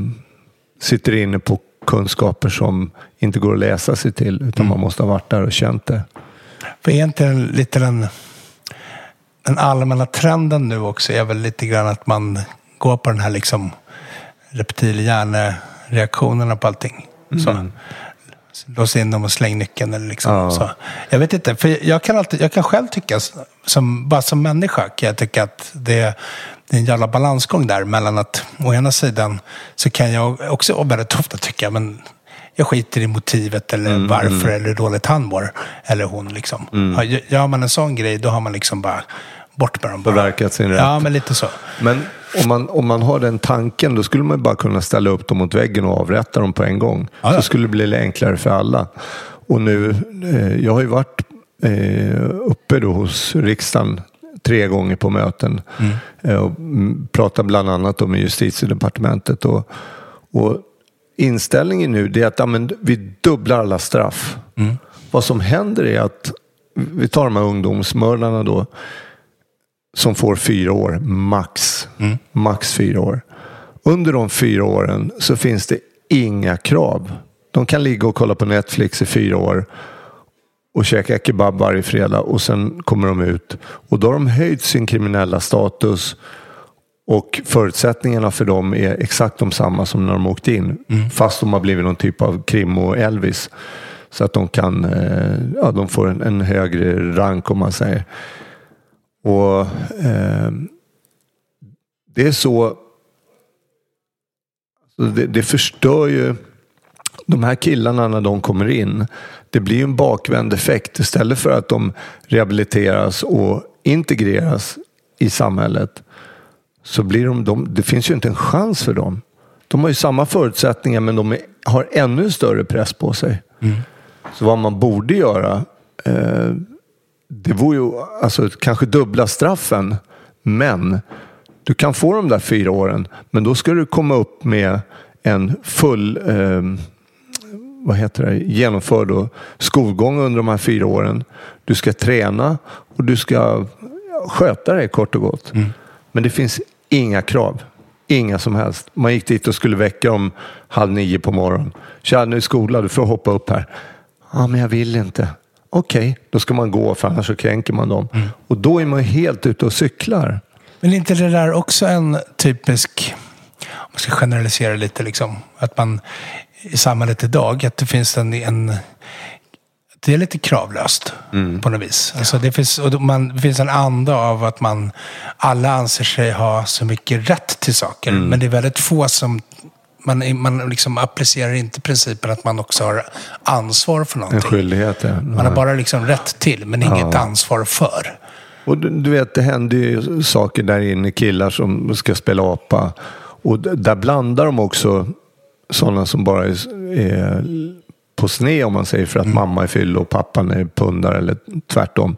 sitter inne på kunskaper som inte går att läsa sig till utan man måste ha varit där och känt det. För egentligen lite den, den allmänna trenden nu också är väl lite grann att man går på den här liksom reptilhjärnereaktionerna på allting. Så. Lås in dem och släng nyckeln eller liksom Ja. så. Jag vet inte, för jag kan, alltid, jag kan själv tycka, som, bara som människa kan jag tycka att det, det är en jävla balansgång där mellan att å ena sidan så kan jag också väldigt ofta tycka, men jag skiter i motivet eller Mm, varför eller hur dåligt han mår. Eller hon liksom. Ja, gö- Gör man en sån grej, då har man liksom bara bort med dem. Bara. Förverkat sin rätt. Ja, men lite så. Men om man, om man har den tanken då skulle man bara kunna ställa upp dem mot väggen och avrätta dem på en gång. Ja. Så skulle det bli enklare för alla. Och nu, eh, jag har ju varit eh, uppe då hos riksdagen tre gånger på möten eh, och mm, pratat bland annat om med justitiedepartementet. Och, och inställningen nu det är att ja, men, vi dubblar alla straff. Vad som händer är att vi tar de här ungdomsmördarna då som får fyra år max. Max fyra år. Under de fyra åren så finns det inga krav. De kan ligga och kolla på Netflix i fyra år och käka kebab varje fredag och sen kommer de ut. Och då har de höjt sin kriminella status och förutsättningarna för dem är exakt de samma som när de åkte in. Fast de har blivit någon typ av krim och Elvis. Så att de kan, eh, ja de får en, en högre rank om man säger. Och eh, det är så, så det, det förstör ju de här killarna när de kommer in. Det blir ju en bakvänd effekt. Istället för att de rehabiliteras och integreras i samhället så blir de, de, det finns ju inte en chans för dem. De har ju samma förutsättningar men de är, har ännu större press på sig. Så vad man borde göra eh, det vore ju alltså, kanske dubbla straffen. Men du kan få de där fyra åren. Men då ska du komma upp med en full eh, vad heter det, genomförd då, skolgång under de här fyra åren. Du ska träna och du ska sköta dig kort och gott. Men det finns inga krav. Inga som helst. Man gick dit och skulle väcka om halv nio på morgonen. Tja, nu är skola, du får hoppa upp här. Ja, men jag vill inte. Okej, då ska man gå för annars så kränker man dem. Och då är man helt ute och cyklar. Men är inte det där också en typisk, om man ska generalisera lite, liksom, att man i samhället idag, att det finns en, en det är lite kravlöst på något vis. Alltså det, finns, och man, det finns en anda av att man alla anser sig ha så mycket rätt till saker. Men det är väldigt få som man, man liksom applicerar inte principen att man också har ansvar för En någonting. skyldighet. Ja. Man har bara liksom rätt till, men inget ansvar för. Och du, du vet, det händer ju saker där inne, killar som ska spela apa. Och där blandar de också sådana som bara är, är på sne om man säger för att mamma är fyllo och pappan är pundare eller tvärtom.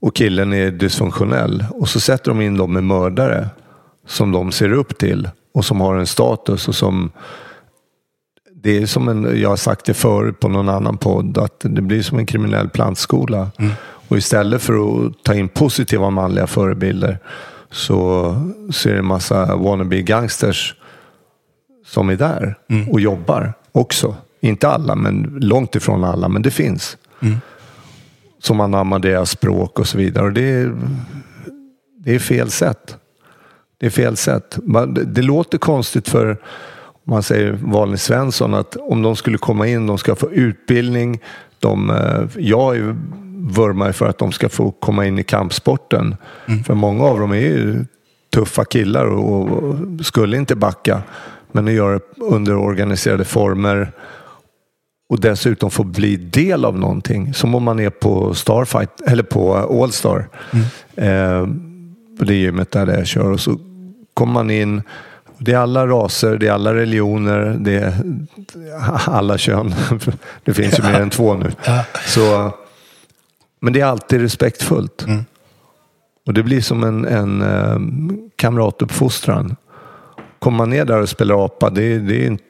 Och killen är dysfunktionell. Och så sätter de in dem med mördare som de ser upp till och som har en status och som det är som en, jag har sagt det förut på någon annan podd, att det blir som en kriminell plantskola. Och istället för att ta in positiva manliga förebilder så, är det en massa wannabe gangsters som är där och jobbar också. Inte alla, men långt ifrån alla, men det finns. Som anammar deras språk och så vidare. Och det, är, det är fel sätt. Det är fel sätt. Man, det, det låter konstigt för om man säger vanlig Svensson att om de skulle komma in, de ska få utbildning. De, eh, jag är vurmar för att de ska få komma in i kampsporten. För många av dem är ju tuffa killar och, och skulle inte backa. Men att göra det under organiserade former och dessutom få bli del av någonting. Som om man är på Starfight eller på Allstar. Eh, på det gymmet där jag kör. Och så kommer man in. Det är alla raser, det är alla religioner, det är alla kön. Det finns ju mer än två nu. Så, men det är alltid respektfullt. Och det blir som en, en eh, kamratuppfostran. Kommer man ner där och spelar apa, det, det, är inte,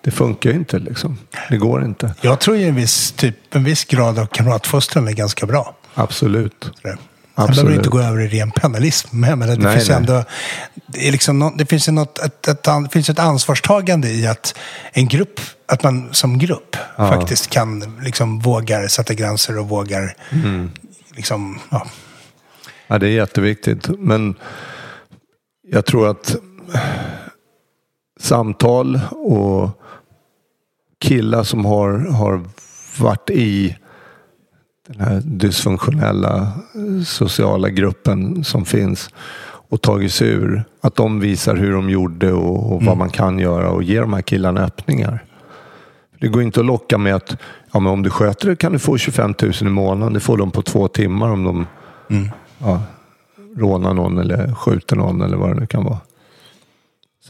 det funkar ju inte. Liksom. Det går inte. Jag tror ju en viss, typ, en viss grad av kamratfostran är ganska bra. Absolut. Sådär. Sen behöver Absolut. det inte gå över i ren penalism. Men det, Nej, finns nej. ändå, det, är liksom det finns något, ett, ett, finns ett ansvarstagande i att en grupp, att man som grupp faktiskt kan, liksom vågar sätta gränser och vågar, Mm. liksom, ja. Ja, det är jätteviktigt. Men jag tror att samtal och killar som har, har varit i den här dysfunktionella eh, sociala gruppen som finns och tagit sig ur. Att de visar hur de gjorde och, och vad man kan göra och ger de här killarna öppningar. Det går inte att locka med att ja, men om du sköter det kan du få 25 000 i månaden. Det får de på två timmar om de ja, rånar någon eller skjuter någon eller vad det nu kan vara.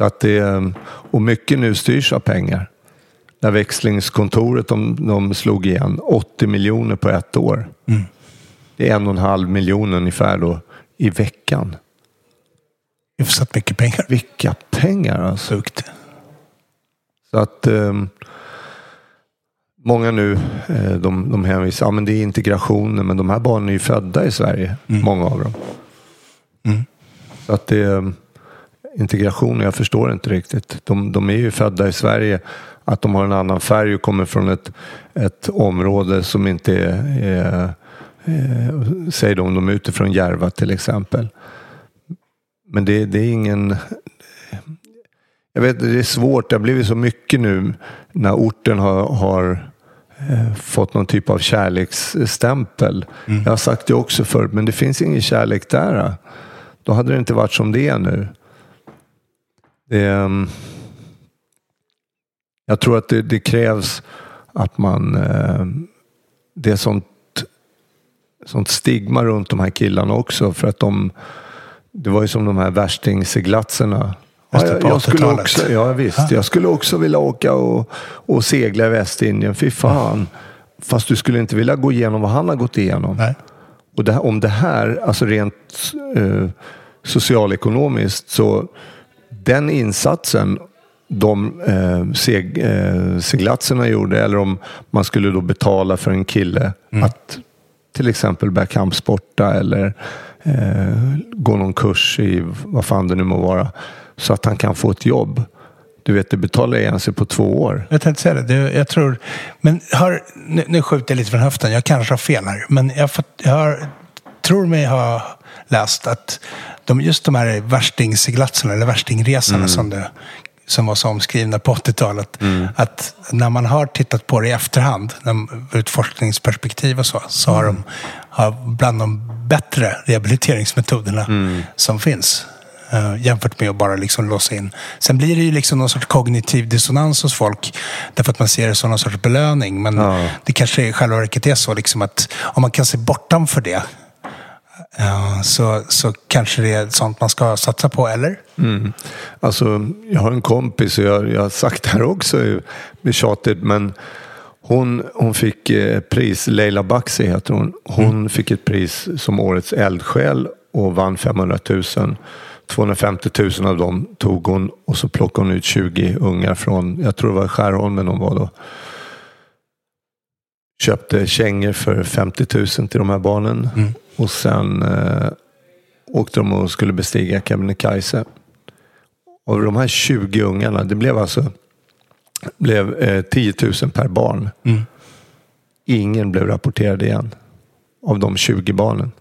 Så att det, och mycket nu styrs av pengar. När växlingskontoret de, de slog igen 80 miljoner på ett år. Det är en och en halv miljon ungefär då i veckan. hyfsat mycket pengar. Vilka pengar alltså. Sjukt. Så att eh, många nu eh, de, de hänvisar, ja men det är integrationen, men de här barnen är ju födda i Sverige, många av dem. Så att det integration, jag förstår inte riktigt. De, de är ju födda i Sverige, att de har en annan färg och kommer från ett, ett område som inte är, är eh, säg då om de är utifrån Järva till exempel. Men det, det är ingen jag vet, det är svårt. Det har blivit så mycket nu när orten har, har eh, fått någon typ av kärleksstämpel. Jag har sagt det också förut, men det finns ingen kärlek där. Då hade det inte varit som det är nu. Det, ehm, jag tror att det, det krävs att man... Eh, det är sånt, sånt stigma runt de här killarna också. För att de... Det var ju som de här värstingseglatserna. Ja, jag, jag skulle 80-talet. också, ja visst, jag skulle också vilja åka och, och segla i Västindien. Fy fan. Fast du skulle inte vilja gå igenom vad han har gått igenom. Nej. Och det, här- om det här, alltså rent eh, socialekonomiskt, så den insatsen de eh, seg, eh, seglatserna gjorde, eller om man skulle då betala för en kille att till exempel börja kampsporta eller eh, gå någon kurs i vad fan det nu må vara, så att han kan få ett jobb. Du vet, det betalar igen sig på två år. Jag tänkte säga det. det jag tror, men har, nu, nu skjuter jag lite från höften. Jag kanske har fel här. Men jag, jag har, tror mig ha läst att de, just de här värstingseglatserna, eller värstingresorna som, det, som var så omskrivna på 80-talet. Att när man har tittat på det i efterhand, ur ett forskningsperspektiv och så, så har de har bland de bättre rehabiliteringsmetoderna som finns. eh, jämfört med att bara liksom låsa in. Sen blir det ju liksom någon sorts kognitiv dissonans hos folk. Därför att man ser det som någon sorts belöning. Men Ja. det kanske i själva verket är så liksom att om man kan se bortanför det. Eh, så, så kanske det är sånt man ska satsa på, eller? Mm. Alltså, jag har en kompis, och jag, jag har sagt det här också, blir tjatigt, men hon, hon fick eh, pris, Leila Baxi heter hon, hon mm. fick ett pris som årets eldsjäl och vann 500 000. 250 000 av dem tog hon och så plockade hon ut 20 ungar från, jag tror det var Skärholmen hon var då. Köpte kängor för 50 000 till de här barnen. Mm. Och sen eh, åkte de och skulle bestiga Kebnekaise. Och de här 20 ungarna, det blev alltså blev, eh, 10 000 per barn. Mm. Ingen blev rapporterad igen av de 20 barnen.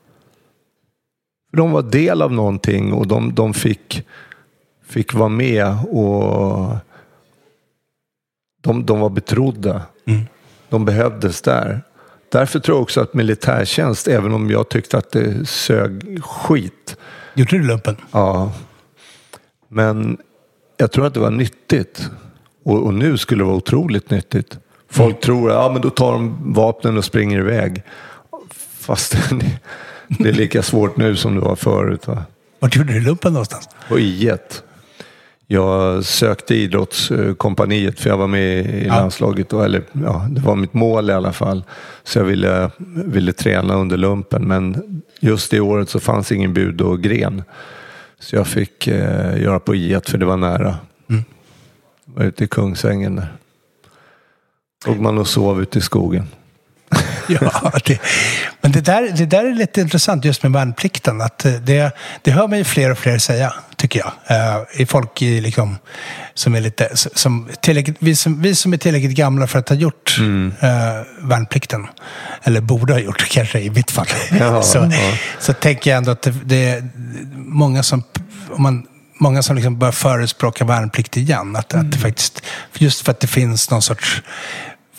De var del av någonting och de, de fick, fick vara med och de, de var betrodda. Mm. De behövdes där. Därför tror jag också att militärtjänst, även om jag tyckte att det sög skit. Gjorde du lumpen? Ja. Men jag tror att det var nyttigt. Och, och nu skulle det vara otroligt nyttigt. Folk mm. tror att ja, men då tar de vapnen och springer iväg. Fast det är lika svårt nu som det var förut. Va? Vart gjorde du lumpen någonstans? På I1. Jag sökte idrottskompaniet för jag var med i landslaget. Och, eller, ja, det var mitt mål i alla fall. Så jag ville, ville träna under lumpen. Men just det året så fanns ingen bud och gren. Så jag fick eh, göra på I1 för det var nära. Mm. var ute i Kungsängen där. Låg man och sov ute i skogen. ja, det, men det där, det där är lite intressant just med värnplikten. Att det, det hör man ju fler och fler säga, tycker jag. I folk i, liksom, som är lite, som, vi, som, vi som är tillräckligt gamla för att ha gjort mm. uh, värnplikten. Eller borde ha gjort kanske i mitt fall. Ja, så, ja. så tänker jag ändå att det, det är många som, om man många som liksom börjar förespråka värnplikt igen. Att, mm. att det faktiskt, just för att det finns någon sorts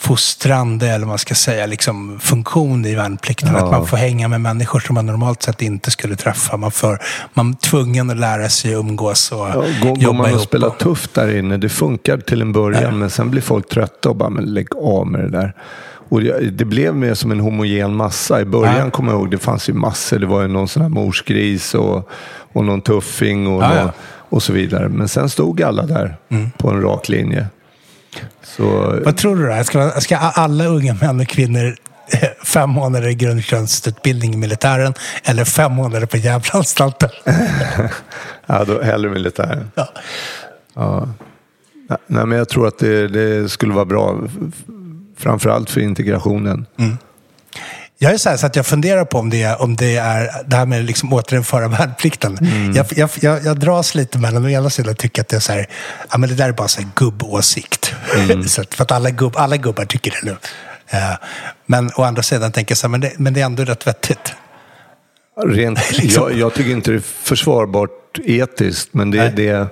fostrande, eller vad man ska säga, liksom funktion i värnplikten. Ja. Att man får hänga med människor som man normalt sett inte skulle träffa. Man, får, man är tvungen att lära sig umgås och ja, går, jobba Går man och spelar och... tufft där inne, det funkar till en början, ja. men sen blir folk trötta och bara, men lägg av med det där. Och det blev mer som en homogen massa. I början ja. kommer jag ihåg, det fanns ju massor. Det var ju någon sån här morsgris och, och någon tuffing och, ja, någon, och så vidare. Men sen stod alla där mm. på en rak linje. Så... Vad tror du då? Ska, ska alla unga män och kvinnor eh, fem månader i grundtjänstutbildning i militären eller fem månader på Gävleanstalten? ja, då hellre militären. Ja. ja. Nej, men jag tror att det, det skulle vara bra, framförallt för integrationen. Mm. Jag är så, här, så att jag funderar på om det, är, om det är det här med liksom återinföra värnplikten. Mm. Jag, jag, jag, jag dras lite mellan å ena sidan tycker att det är så här, ja men det där är bara så här gubbåsikt. Mm. så att, för att alla, gubb, alla gubbar tycker det nu. Uh, men å andra sidan tänker jag så här, men det, men det är ändå rätt vettigt. Rent, liksom. jag, jag, tycker inte det är försvarbart etiskt, men det är det,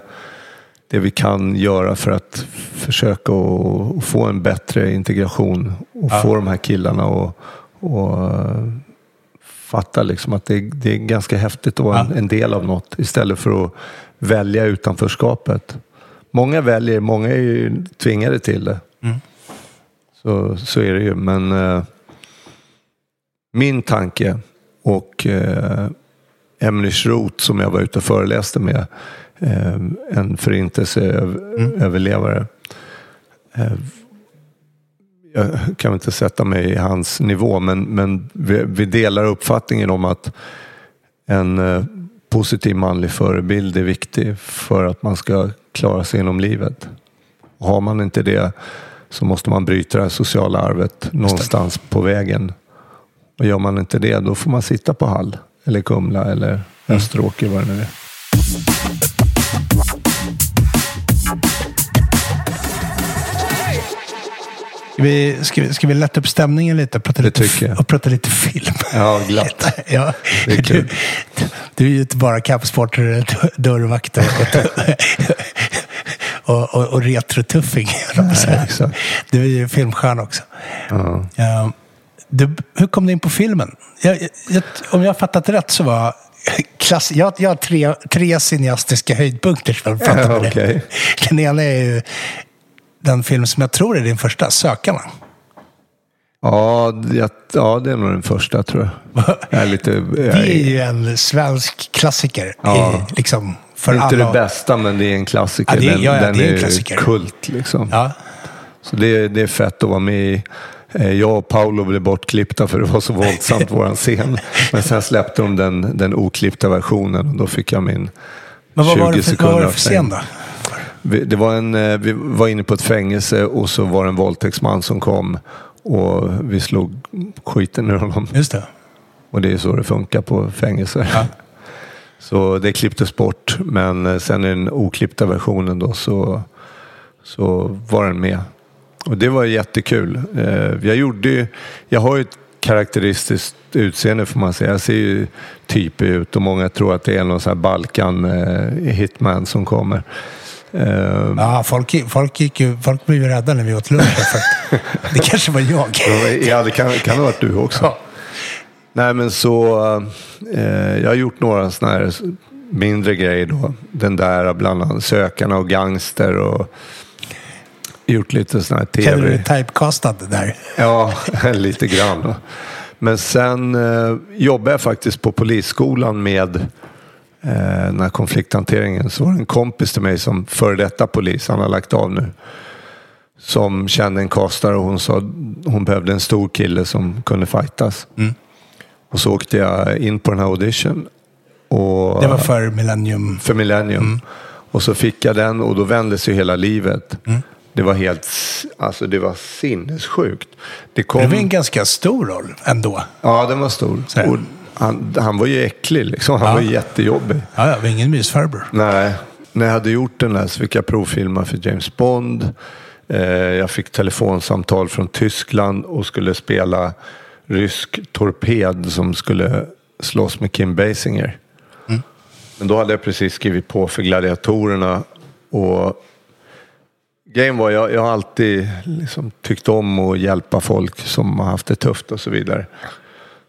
det vi kan göra för att försöka att få en bättre integration och ja. få de här killarna att och uh, fatta liksom att det, det, är ganska häftigt att vara en, en, del av något istället för att välja utanförskapet. Många väljer, många är ju tvingade till det. Mm. Så, så är det ju. Men uh, min tanke och uh, Emlich Roth som jag var ute och föreläste med, uh, en förintelseöverlevare, mm jag kan inte sätta mig i hans nivå, men, men vi, vi delar uppfattningen om att en eh, positiv manlig förebild är viktig för att man ska klara sig genom livet. Har man inte det så måste man bryta det här sociala arvet någonstans på vägen. Och gör man inte det, då får man sitta på Hall eller Kumla eller mm. Österåker, vad det nu är. Ska vi, ska, vi, ska vi lätta upp stämningen lite prata lite, och prata lite film? Ja, glatt. ja, du, du är ju inte bara kampsportare, dörrvakt och, och, och, retrotuffing. Du är ju filmstjärna också. Ja. Ja. Du, hur kom du in på filmen? Jag, jag, om jag har fattat rätt så var klass, jag, jag har tre, tre cineastiska höjdpunkter som jag pratar med okay. Den ena är ju den film som jag tror är din första, Sökarna. Ja, det, ja, det är nog den första tror jag. jag är lite, jag Det är ju en svensk klassiker. Ja. I, liksom, för inte alla. det bästa, men det är en klassiker. Ja, det är- den ja, den det är en är klassiker. kult liksom. Ja. Så det, det är fett att vara med i. Eh, Jag och Paolo blev bortklippta för det var så våldsamt, våran scen. Men sen släppte de den, den oklippta versionen och då fick jag min Men vad var 20 det för, vad sekunder var det för scen då? Det var en, eh, vi var inne på ett fängelse och så var det en våldtäktsman som kom och vi slog skiten ur honom. Just det. Och det är så det funkar på fängelser. Ja. Så det klipptes bort, men eh, sen i den oklippta versionen då så, så var den med. Och det var jättekul. Eh, Jag, gjorde, jag har ju ett karaktäristiskt utseende får man säga. Jag ser ju typig ut och många tror att det är någon sån här Balkan eh, hitman som kommer. Eh, Ja, folk, folk, gick ju, folk blev ju rädda när vi åt lunch. För det kanske var jag. Ja, det kan, kan ha varit du också. Nej, men så... Eh, jag har gjort några sådana här mindre grejer då. Den där bland annat Sökarna och Gangster och gjort lite sådana här Känner du dig tv. typecastad där? Ja, lite grann. Men sen eh, jobbade jag faktiskt på polisskolan med eh, den här konflikthanteringen. Så var det en kompis till mig som före detta polis, han har lagt av nu. Som kände en kastare och hon sa hon behövde en stor kille som kunde fightas. Mm. Och så åkte jag in på den här audition. Och, Det var för Millennium. för Millennium. Mm. Och så fick jag den och då vändes ju hela livet. Mm. Det var helt, alltså det var sinnessjukt. Det kom, Det var en ganska stor roll ändå. Ja, den var stor. Han, han var ju äcklig liksom. Han Ja. var jättejobbig. Ja, ja, var ingen mysfarbror. Nej, när jag hade gjort den där så fick jag provfilma för James Bond. Eh, jag fick telefonsamtal från Tyskland och skulle spela rysk torped som skulle slåss med Kim Basinger. Men då hade jag precis skrivit på för Gladiatorerna. Och grejen var, jag, jag har alltid liksom tyckt om att hjälpa folk som har haft det tufft och så vidare.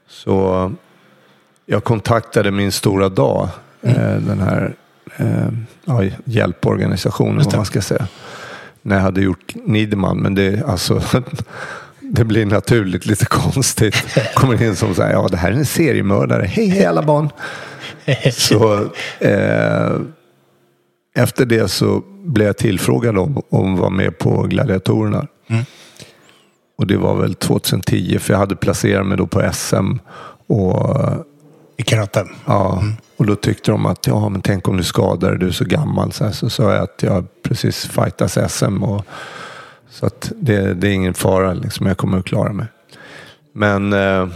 Så jag kontaktade min stora dag, eh, den här eh, ja, hjälporganisationen, vad man ska säga. När jag hade gjort Niederman, men det, alltså, det blir naturligt lite konstigt. Kommer in som så här, ja det här är en seriemördare, hej hej alla barn. Så eh, efter det så blev jag tillfrågad om, om att vara med på Gladiatorerna. Mm. Och det var väl 2010, för jag hade placerat mig då på SM. Och i karate. Ja, och då tyckte de att ja, men tänk om du skadar dig, du är så gammal. Så, här, så sa jag att jag precis fightas SM. Och, så att det, det är ingen fara, liksom, jag kommer att klara mig. Men eh,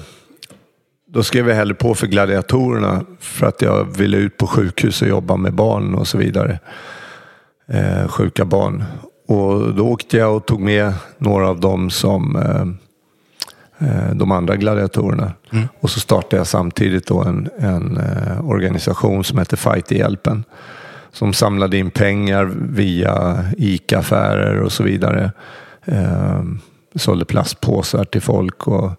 då skrev jag hellre på för gladiatorerna för att jag ville ut på sjukhus och jobba med barn och så vidare. Eh, sjuka barn. Och då åkte jag och tog med några av dem som eh, eh, de andra gladiatorerna. Och så startade jag samtidigt då en, en eh, organisation som heter Fighterhjälpen. Som samlade in pengar via ICA-affärer och så vidare. Eh, sålde plastpåsar till folk. Och,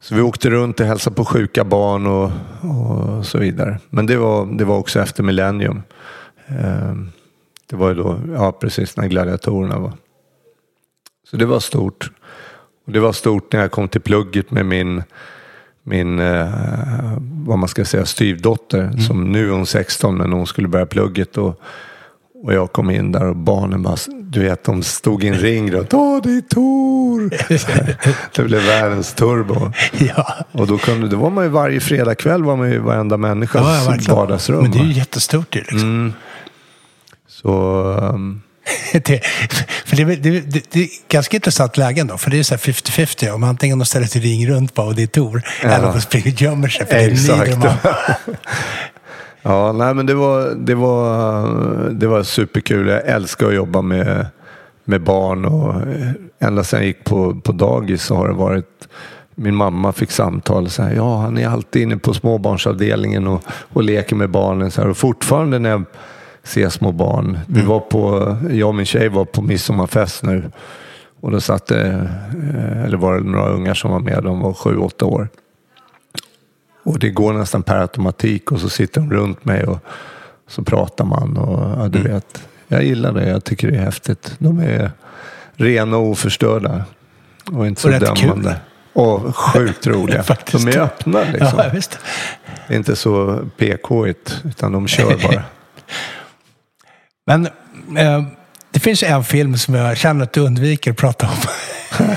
så vi åkte runt och hälsade på sjuka barn och, och så vidare. Men det var, det var också efter Millennium. Eh, det var ju då, ja precis när gladiatorerna var. Så det var stort. Och det var stort när jag kom till plugget med min, min eh, vad man ska säga, styvdotter. Som nu är hon 16 men hon skulle börja plugget. Och, och jag kom in där och barnen bara, du vet de stod i en ring runt. Åh det är Tor! det blev världens turbo. Ja, Och då kunde, det var man ju varje fredagkväll var man ju varenda människas ja vardagsrum. Men det är ju jättestort ju. Liksom. mm. Så um, Det, för det, det, det, är ganska intressant lägen då. För det är så här 50-50. Om antingen de ställer till ring runt på och det är Tor. Ja. Eller om de springer och gömmer sig. För det är Exakt. Niederman. Ja, nej, men det var, det, var, det var superkul. Jag älskar att jobba med, med barn och eh, ända sedan jag gick på, på dagis så har det varit min mamma fick samtal så här, ja han är alltid inne på småbarnsavdelningen och, och leker med barnen. Så här, och fortfarande när jag ser små barn, vi var på, jag och min tjej var på midsommarfest nu och då satt det, eh, eller var det några ungar som var med, de var sju, åtta år. Och det går nästan per automatik och så sitter de runt mig och så pratar man. Och, ja, du vet, jag gillar det, jag tycker det är häftigt. De är rena och oförstörda. Och inte så Och dömande. kul. Och sjukt roliga. De är öppna liksom. Ja, visst. Det är inte så PK-igt, utan de kör bara. Men eh, det finns en film som jag känner att du undviker att prata om.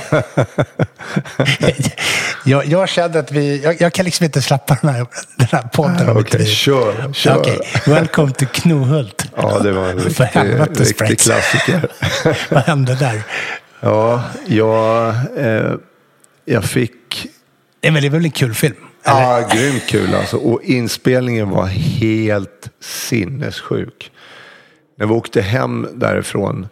jag, jag känner att vi... Jag, jag kan liksom inte släppa den här, den här podden. om Okej, vi- kör. kör. Okej, welcome to Knohult. Ja, det var en riktig, riktig klassiker. Vad hände där? Ja, jag, eh, jag fick... Det är väl en kul film? Eller? Ja, grymt kul alltså. Och inspelningen var helt sinnessjuk. När vi åkte hem därifrån,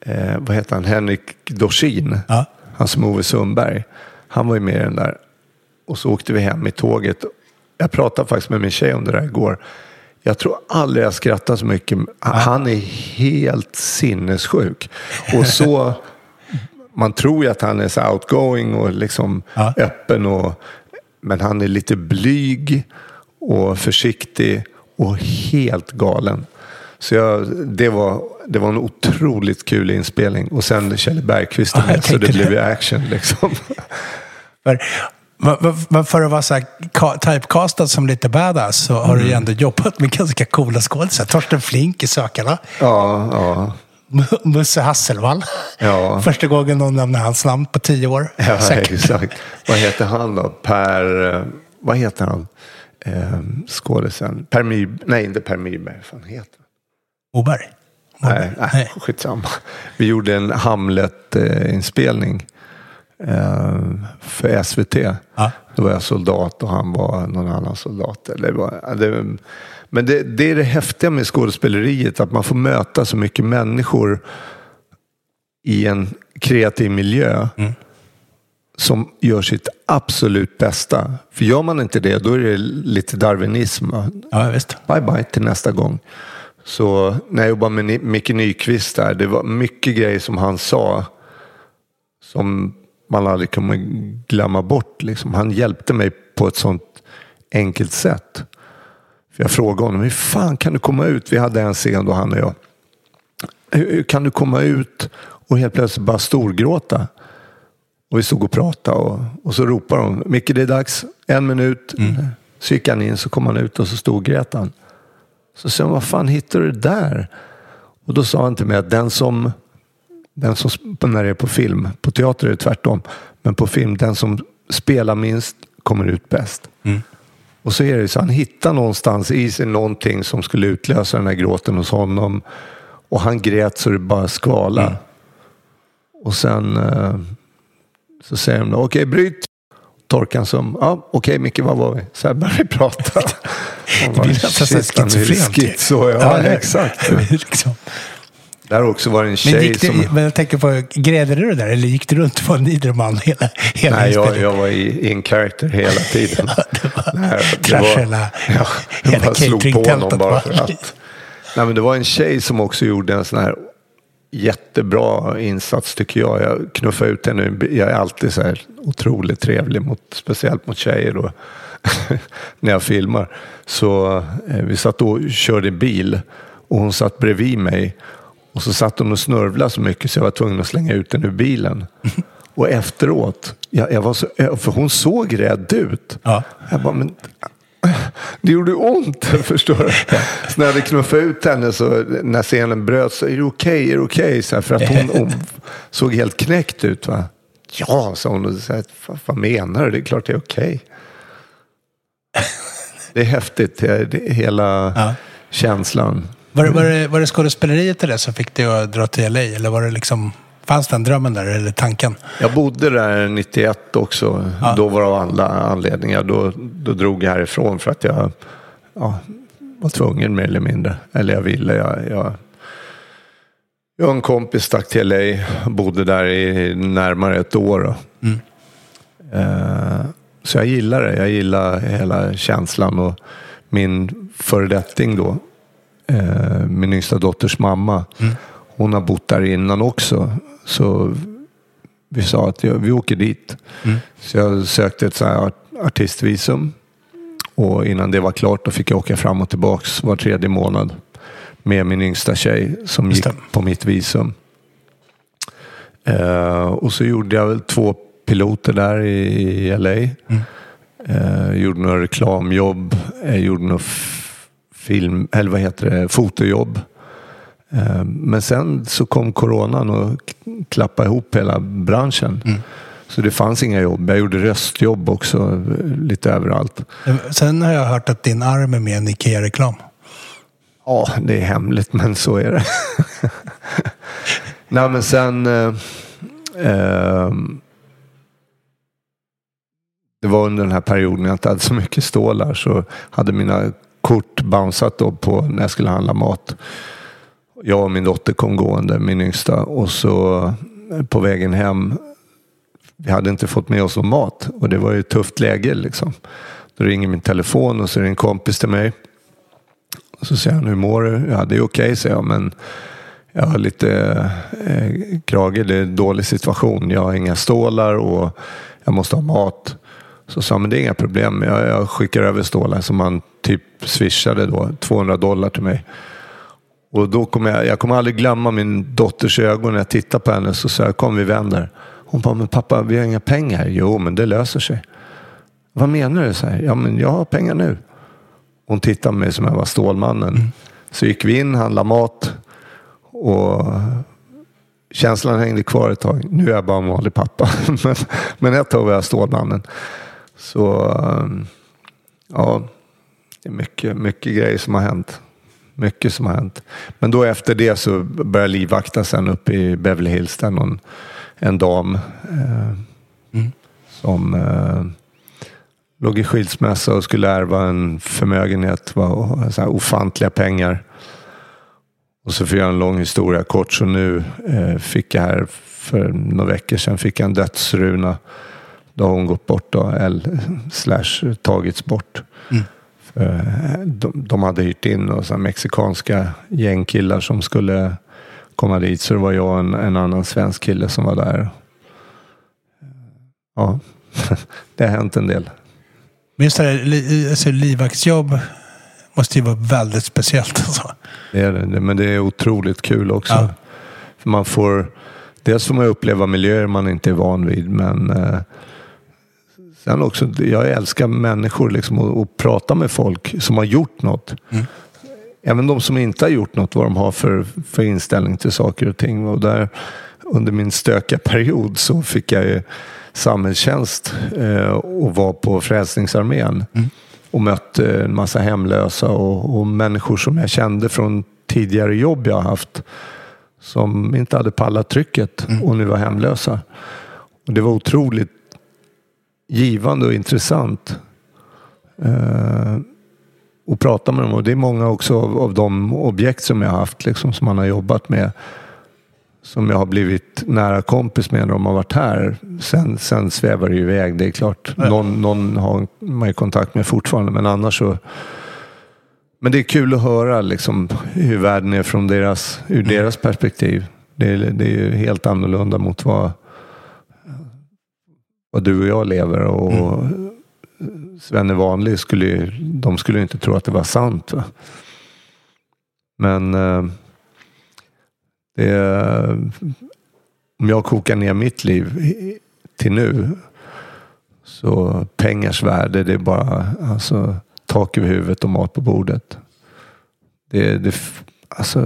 eh, vad heter han, Henrik Dorsin, Ja. han som Ove Sundberg, han var ju med i den där. Och så åkte vi hem i tåget. Jag pratade faktiskt med min tjej om det där igår. Jag tror aldrig jag skrattat så mycket. Han är helt sinnessjuk. Och så, man tror ju att han är så outgoing och liksom Ja. öppen. Och, men han är lite blyg och försiktig och helt galen. Så jag, det, var, det var en otroligt kul inspelning. Och sen Kjell Bergqvist Ja, med, så det blev ju action liksom. För, men- för att vara så typecastad som lite badass så har du ju ändå jobbat med ganska coola skådisar. Torsten Flink i Sökarna. Ja, ja. Musse Hasselvall. Ja. Första gången någon nämner hans namn på tio år. Ja, Säkert. exakt. Vad heter han då? Per... eh, Vad heter han? Eh, skådisen. Per Myrberg. Nej, inte Per Myrberg. Vad fan heter han? Moberg. Nej, nej, skitsamma. Vi gjorde en Hamlet-inspelning eh, för SVT. Ja. Då var jag soldat och han var någon annan soldat. Det var, ja, det, men det, det är det häftiga med skådespeleriet, att man får möta så mycket människor i en kreativ miljö som gör sitt absolut bästa. För gör man inte det, då är det lite darwinism. Ja, visst. Bye bye till nästa gång. Så när jag jobbade med Micke Nyqvist där, det var mycket grejer som han sa som man aldrig kommer glömma bort. Liksom. Han hjälpte mig på ett sånt enkelt sätt. För jag frågade honom, hur fan kan du komma ut? Vi hade en scen då han och jag. Hur, kan du komma ut och helt plötsligt bara storgråta? Och vi stod och pratade och, och så ropade de, Micke det är dags, en minut. Så gick han in, så kom han ut och så stod grät han. Så sa jag, vad fan hittar du det där? Och då sa han till mig att den som, den som när det är på film, på teater är det tvärtom, men på film, den som spelar minst kommer ut bäst. Och så är det så, han hittar någonstans i sig någonting som skulle utlösa den här gråten hos honom. Och han grät så det bara skvala. Och sen eh, så säger de, okej bryt. Torkan som, ja okej Micke, vad var vi? Så här börjar vi prata. det blir nästan så schizofrent. Så, ja, Ja, det- exakt. liksom. Där har också varit en Men, tjej gick du, som... men jag tänker på, grävde du det där eller gick du runt på en Niederman hela, hela Nej, jag, jag var i in character hela tiden. Nej, Krasch hela, ja, hela bara slog på bara bara. för att. Nej, men det var en tjej som också gjorde en sån här jättebra insats tycker jag. Jag knuffade ut henne. Jag är alltid så här otroligt trevlig, mot, speciellt mot tjejer då, när jag filmar. Så eh, vi satt och körde bil och hon satt bredvid mig. Och så satt hon och snörvlade så mycket så jag var tvungen att slänga ut den ur bilen. Och efteråt, jag, jag var så, för hon såg rädd ut. Ja. Jag bara, men det gjorde ont, förstår du. Så när jag hade knuffat ut henne, så när scenen bröt, så är det okej, är det okej? Så här, för att hon, hon såg helt knäckt ut. Va? Ja, sa hon. Och så här, vad, vad menar du? Det är klart det är okej. Det är häftigt, det är, hela Ja. känslan. Var, det- var, det, var det skådespeleriet i det som fick dig att dra till LA? Eller var det liksom, fanns den drömmen där, eller tanken? Jag bodde där 91 också. Då var det av alla anledningar. Då, då drog jag härifrån för att jag ja, var tvungen mer eller mindre. Eller jag ville. Jag, jag, jag och en kompis stack till LA. Bodde där i närmare ett år. Då. Eh, så jag gillar det. Jag gillar hela känslan. Och min föredetting då, eh, min yngsta dotters mamma, hon har bott där innan också. Så vi sa att vi åker dit. Så jag sökte ett så här art- artistvisum. Och innan det var klart då fick jag åka fram och tillbaks var tredje månad. Med min yngsta tjej som Just gick det. på mitt visum. Eh, och så gjorde jag väl två piloter där i, LA. Mm. Eh, gjorde några reklamjobb, eh, gjorde några film, eller vad heter det, fotojobb. Eh, men sen så kom coronan och klappade ihop hela branschen. Mm. Så det fanns inga jobb. Jag gjorde röstjobb också lite överallt. Sen har jag hört att din arm är med i en Ikea-reklam. Ja, det är hemligt, men så är det. Nej, men sen... Eh, eh, det var under den här perioden jag inte hade så mycket stålar så hade mina kort bounceat då på när jag skulle handla mat. Jag och min dotter kom gående, min yngsta, och så eh, på vägen hem vi hade inte fått med oss någon mat och det var ju ett tufft läge liksom. Då ringer min telefon och så är det en kompis till mig. Och så säger han, hur mår du? Ja, det är okej, okay, säger jag, men jag har lite eh, krage. Det är en dålig situation. Jag har inga stålar och jag måste ha mat. Så sa men det är inga problem. Jag, jag skickar över stålar som han typ swishade då, 200 dollar till mig. Och då kommer jag, jag kommer aldrig glömma min dotters ögon när jag tittar på henne. Så sa jag, kom vi vänder. Hon bara, men pappa vi har inga pengar. Jo, men det löser sig. Vad menar du? Så här, ja, men jag har pengar nu. Hon tittade på mig som jag var Stålmannen. Mm. Så gick vi in, handlade mat och känslan hängde kvar ett tag. Nu är jag bara en vanlig pappa. men, men ett tag var jag Stålmannen. Så um, ja, det är mycket, mycket grejer som har hänt. Mycket som har hänt. Men då efter det så började livvakta sen uppe i Beverly Hills. Där någon en dam eh, mm. som eh, låg i skilsmässa och skulle ärva en förmögenhet, var, så här, ofantliga pengar. Och så för jag en lång historia kort så nu eh, fick jag här för några veckor sedan fick jag en dödsruna. Då har hon gått bort då, L slash tagits bort. Mm. Eh, de, de, hade hyrt in och så mexikanska gängkillar som skulle komma dit. Så det var jag och en, en annan svensk kille som var där. Ja, det har hänt en del. Men just det här alltså, livvaktsjobb måste ju vara väldigt speciellt. Alltså. Det är det, men det är otroligt kul också. Ja. För man får, dels får man uppleva miljöer man inte är van vid, men eh, sen också, jag älskar människor liksom, och, och prata med folk som har gjort något. Mm även de som inte har gjort något, vad de har för, för inställning till saker och ting. Och där, under min stökiga period så fick jag ju samhällstjänst eh, och var på Frälsningsarmén. Mm. Och mötte en massa hemlösa och, och, människor som jag kände från tidigare jobb jag haft. Som inte hade pallat trycket mm. och nu var hemlösa. Och det var otroligt givande och intressant. Eh, och prata med dem. Och det är många också av, av de objekt som jag har haft, liksom, som man har jobbat med. Som jag har blivit nära kompis med när de har varit här. Sen, sen svävar det ju iväg, det är klart. Ja. Någon, någon har man ju kontakt med fortfarande, men annars så men det är kul att höra liksom, hur världen är från deras, ur mm. deras perspektiv. Det är, det är ju helt annorlunda mot vad, vad du och jag lever. Och, mm. Svenne Vanlig skulle de skulle inte tro att det var sant. Va? Men eh, det, om jag kokar ner mitt liv till nu så pengars värde det är bara alltså, tak över huvudet och mat på bordet. Det, det, alltså,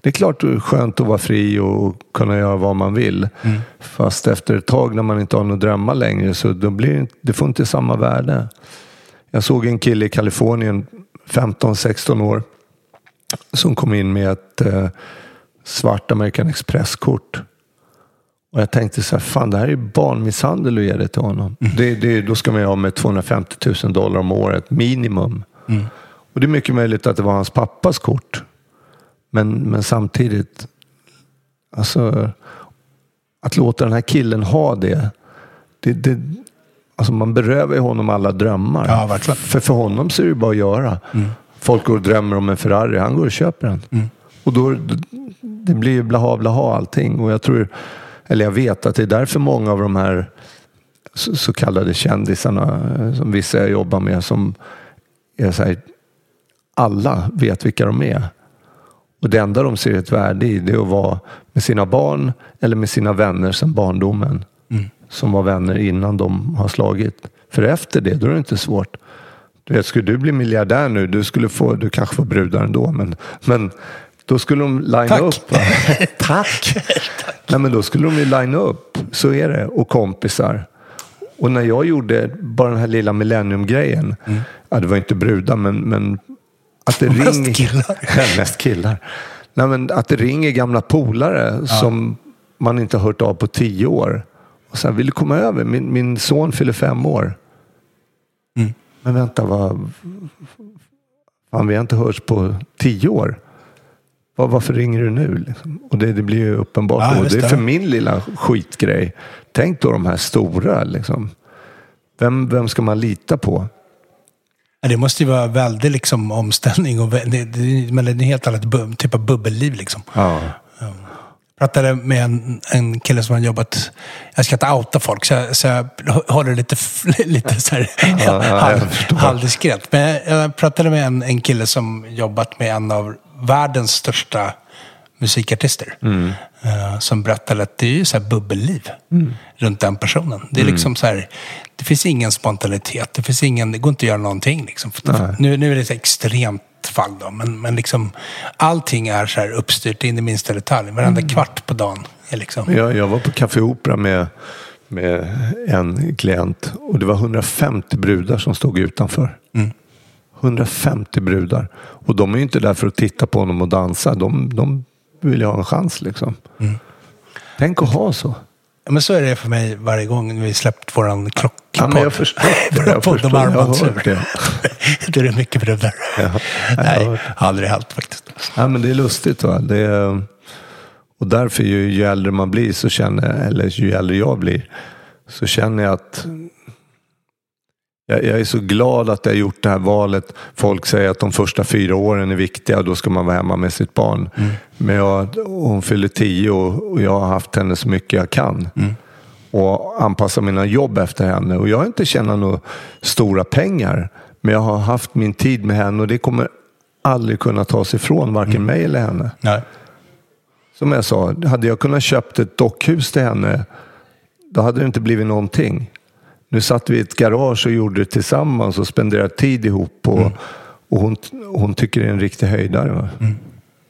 det är klart det är skönt att vara fri och kunna göra vad man vill. Mm. Fast efter ett tag när man inte har några drömmar längre så då blir det, får inte samma värde. Jag såg en kille i Kalifornien, 15-16 år, som kom in med ett eh, svart American Express-kort. Och jag tänkte så här, fan det här är barnmisshandel att ge det till honom. Mm. Det, det, då ska man ju ha med 250 000 dollar om året, minimum. Mm. Och det är mycket möjligt att det var hans pappas kort. Men, men samtidigt, alltså, att låta den här killen ha det, det, det Alltså man berövar ju honom alla drömmar. Ja, verkligen. För för honom så är det bara att göra. Mm. Folk går och drömmer om en Ferrari, han går och köper den. Mm. Och då, det blir ju blaha blaha allting. Och jag tror, eller jag vet att det är därför många av de här så, så kallade kändisarna som vissa jag jobbar med som är så här, alla vet vilka de är. Och det enda de ser ett värde i det är att vara med sina barn eller med sina vänner sedan barndomen. Som var vänner innan de har slagit. För efter det, då är det inte svårt. Du vet, skulle du bli miljardär nu, du skulle få, du kanske får brudar ändå, men, men då skulle de line Tack. upp. Tack! Nej, men då skulle de ju line upp. Så är det. Och kompisar. Och när jag gjorde bara den här lilla millennium-grejen. Ja, det var inte brudar, men, men att det Mest ringer... killar. Ja, mest killar. Nej, men att det ringer gamla polare som man inte har hört av på tio år. Och sen vill du komma över? Min, min son fyller fem år. Mm. Men vänta, vad... Fan, vi har inte hörts på tio år. Var, varför ringer du nu? Liksom? Och det, det blir ju uppenbart. Ja, det är för min lilla skitgrej. Tänk då de här stora. Liksom. Vem, vem ska man lita på? Ja, Det måste ju vara väldigt liksom, omställning. Och, vä- det, det, men det är en helt annat bu- typ av bubbelliv. Liksom. Ja. Jag pratade med en, en kille som har jobbat... Jag ska inte outa folk, så jag, så jag håller det lite, lite så här, ja, förstår. halvdiskret. Men jag, jag pratade med en, en kille som jobbat med en av världens största musikartister. Mm. eh, som berättade att det är ju så här bubbelliv Mm. runt den personen. Det är liksom så här, det finns ingen spontanitet. Det, finns ingen, det går inte att göra någonting. Liksom. Nu, nu är det ett extremt fall då, men, men liksom, allting är så här uppstyrt in i minsta detalj. Varenda Mm. kvart på dagen är liksom... Jag, jag var på Café Opera med, med en klient och det var 150 brudar som stod utanför. 150 brudar. Och de är ju inte där för att titta på honom och dansa. De, de vill ju ha en chans liksom. Tänk att ha så. Ja, Men så är det för mig varje gång vi släppt våran klockpodd. Ja, men jag förstår det. Jag förstår. Jag har hört det. Då är det mycket brudar. Ja, jag Nej, aldrig hänt faktiskt. Ja, men det är lustigt. Va? Det är, och därför ju, ju äldre man blir så känner jag, eller ju äldre jag blir, så känner jag att jag, jag är så glad att jag har gjort det här valet. Folk säger att de första fyra åren är viktiga och då ska man vara hemma med sitt barn. Men jag, hon fyller tio och, jag har haft henne så mycket jag kan. Och anpassa mina jobb efter henne. Och jag har inte tjänat några stora pengar. Men jag har haft min tid med henne och det kommer aldrig kunna tas ifrån varken mig eller henne. Nej. Som jag sa, hade jag kunnat köpt ett dockhus till henne, då hade det inte blivit någonting. Nu satt vi i ett garage och gjorde det tillsammans och spenderade tid ihop. Och, och hon, hon tycker det är en riktig höjdare. va?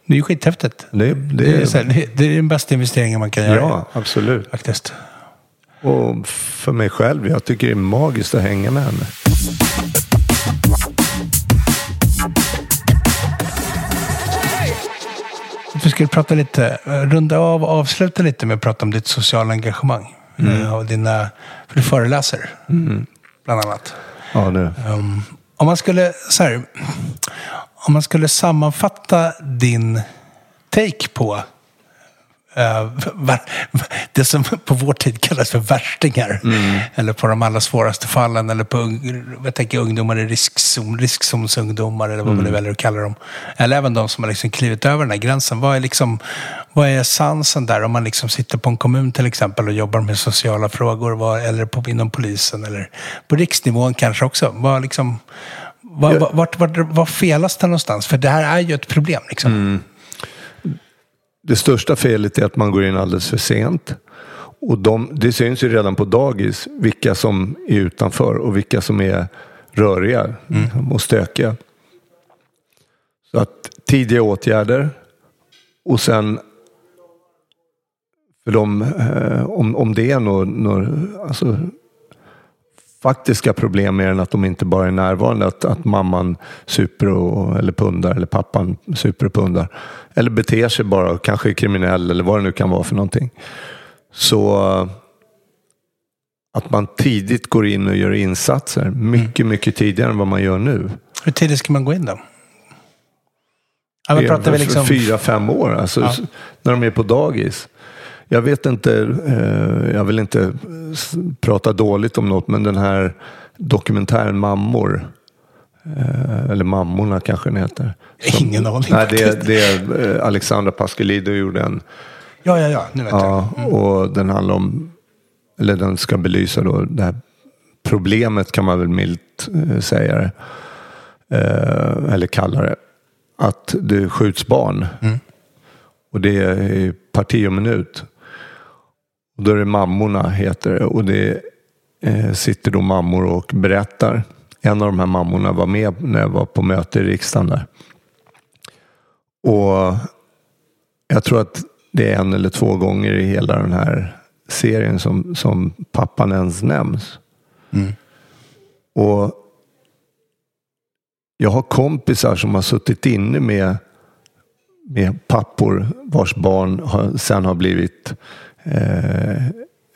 Det är ju skithäftigt. Det, det, Det är, så här, det, det är den bästa investeringen man kan göra. ja, absolut. Faktiskt. Och för mig själv, jag tycker det är magiskt att hänga med henne. Vi skulle prata lite, runda av och avsluta lite med att prata om ditt sociala engagemang. Eh, Och dina, för du föreläser, bland annat. Ja, det. Um, om man skulle, så här, om man skulle sammanfatta din take på det som på vår tid kallas för värstingar. Eller på de allra svåraste fallen. Eller på jag tänker ungdomar i riskzon, riskzonsungdomar eller vad man nu väljer att kalla dem. Eller även de som har liksom klivit över den här gränsen. Vad är, liksom, vad är essensen där? Om man liksom sitter på en kommun till exempel och jobbar med sociala frågor. Vad, eller på, inom polisen. Eller på riksnivån kanske också. Vad liksom, vad, vart, vart, vart, felas det någonstans? För det här är ju ett problem. Liksom. Det största felet är att man går in alldeles för sent. Och de, det syns ju redan på dagis vilka som är utanför och vilka som är röriga och stökiga. Så att tidiga åtgärder och sen för dem, eh, om, om det är några nå, alltså, faktiska problem mer än att de inte bara är närvarande. Att, att mamman super och, eller pundar eller pappan super och pundar. Eller beter sig bara och kanske är kriminell eller vad det nu kan vara för någonting. Så eh, att man tidigt går in och gör insatser. Mycket, mycket tidigare än vad man gör nu. Hur tidigt ska man gå in då? Ja, pratar vi liksom... Fyra, fem år. Alltså, Ja. När de är på dagis. Jag vet inte, eh, jag vill inte prata dåligt om något, men den här dokumentären Mammor. Eh, eller Mammorna kanske den heter. Ingen aning Nej, det, det är eh, Alexandra Pascalidou gjorde en. Ja, ja, ja. Nu vet jag. Ja, och den handlar om, eller den ska belysa då det här problemet kan man väl milt säga det. Eller kalla det. att det skjuts barn. Mm. Och det är parti och minut. Och då är det Mammorna heter det. Och det eh, sitter då mammor och berättar. En av de här mammorna var med när jag var på möte i riksdagen där. Och jag tror att det är en eller två gånger i hela den här serien som, som pappan ens nämns. Mm. Och jag har kompisar som har suttit inne med, med pappor vars barn har, sen har blivit eh,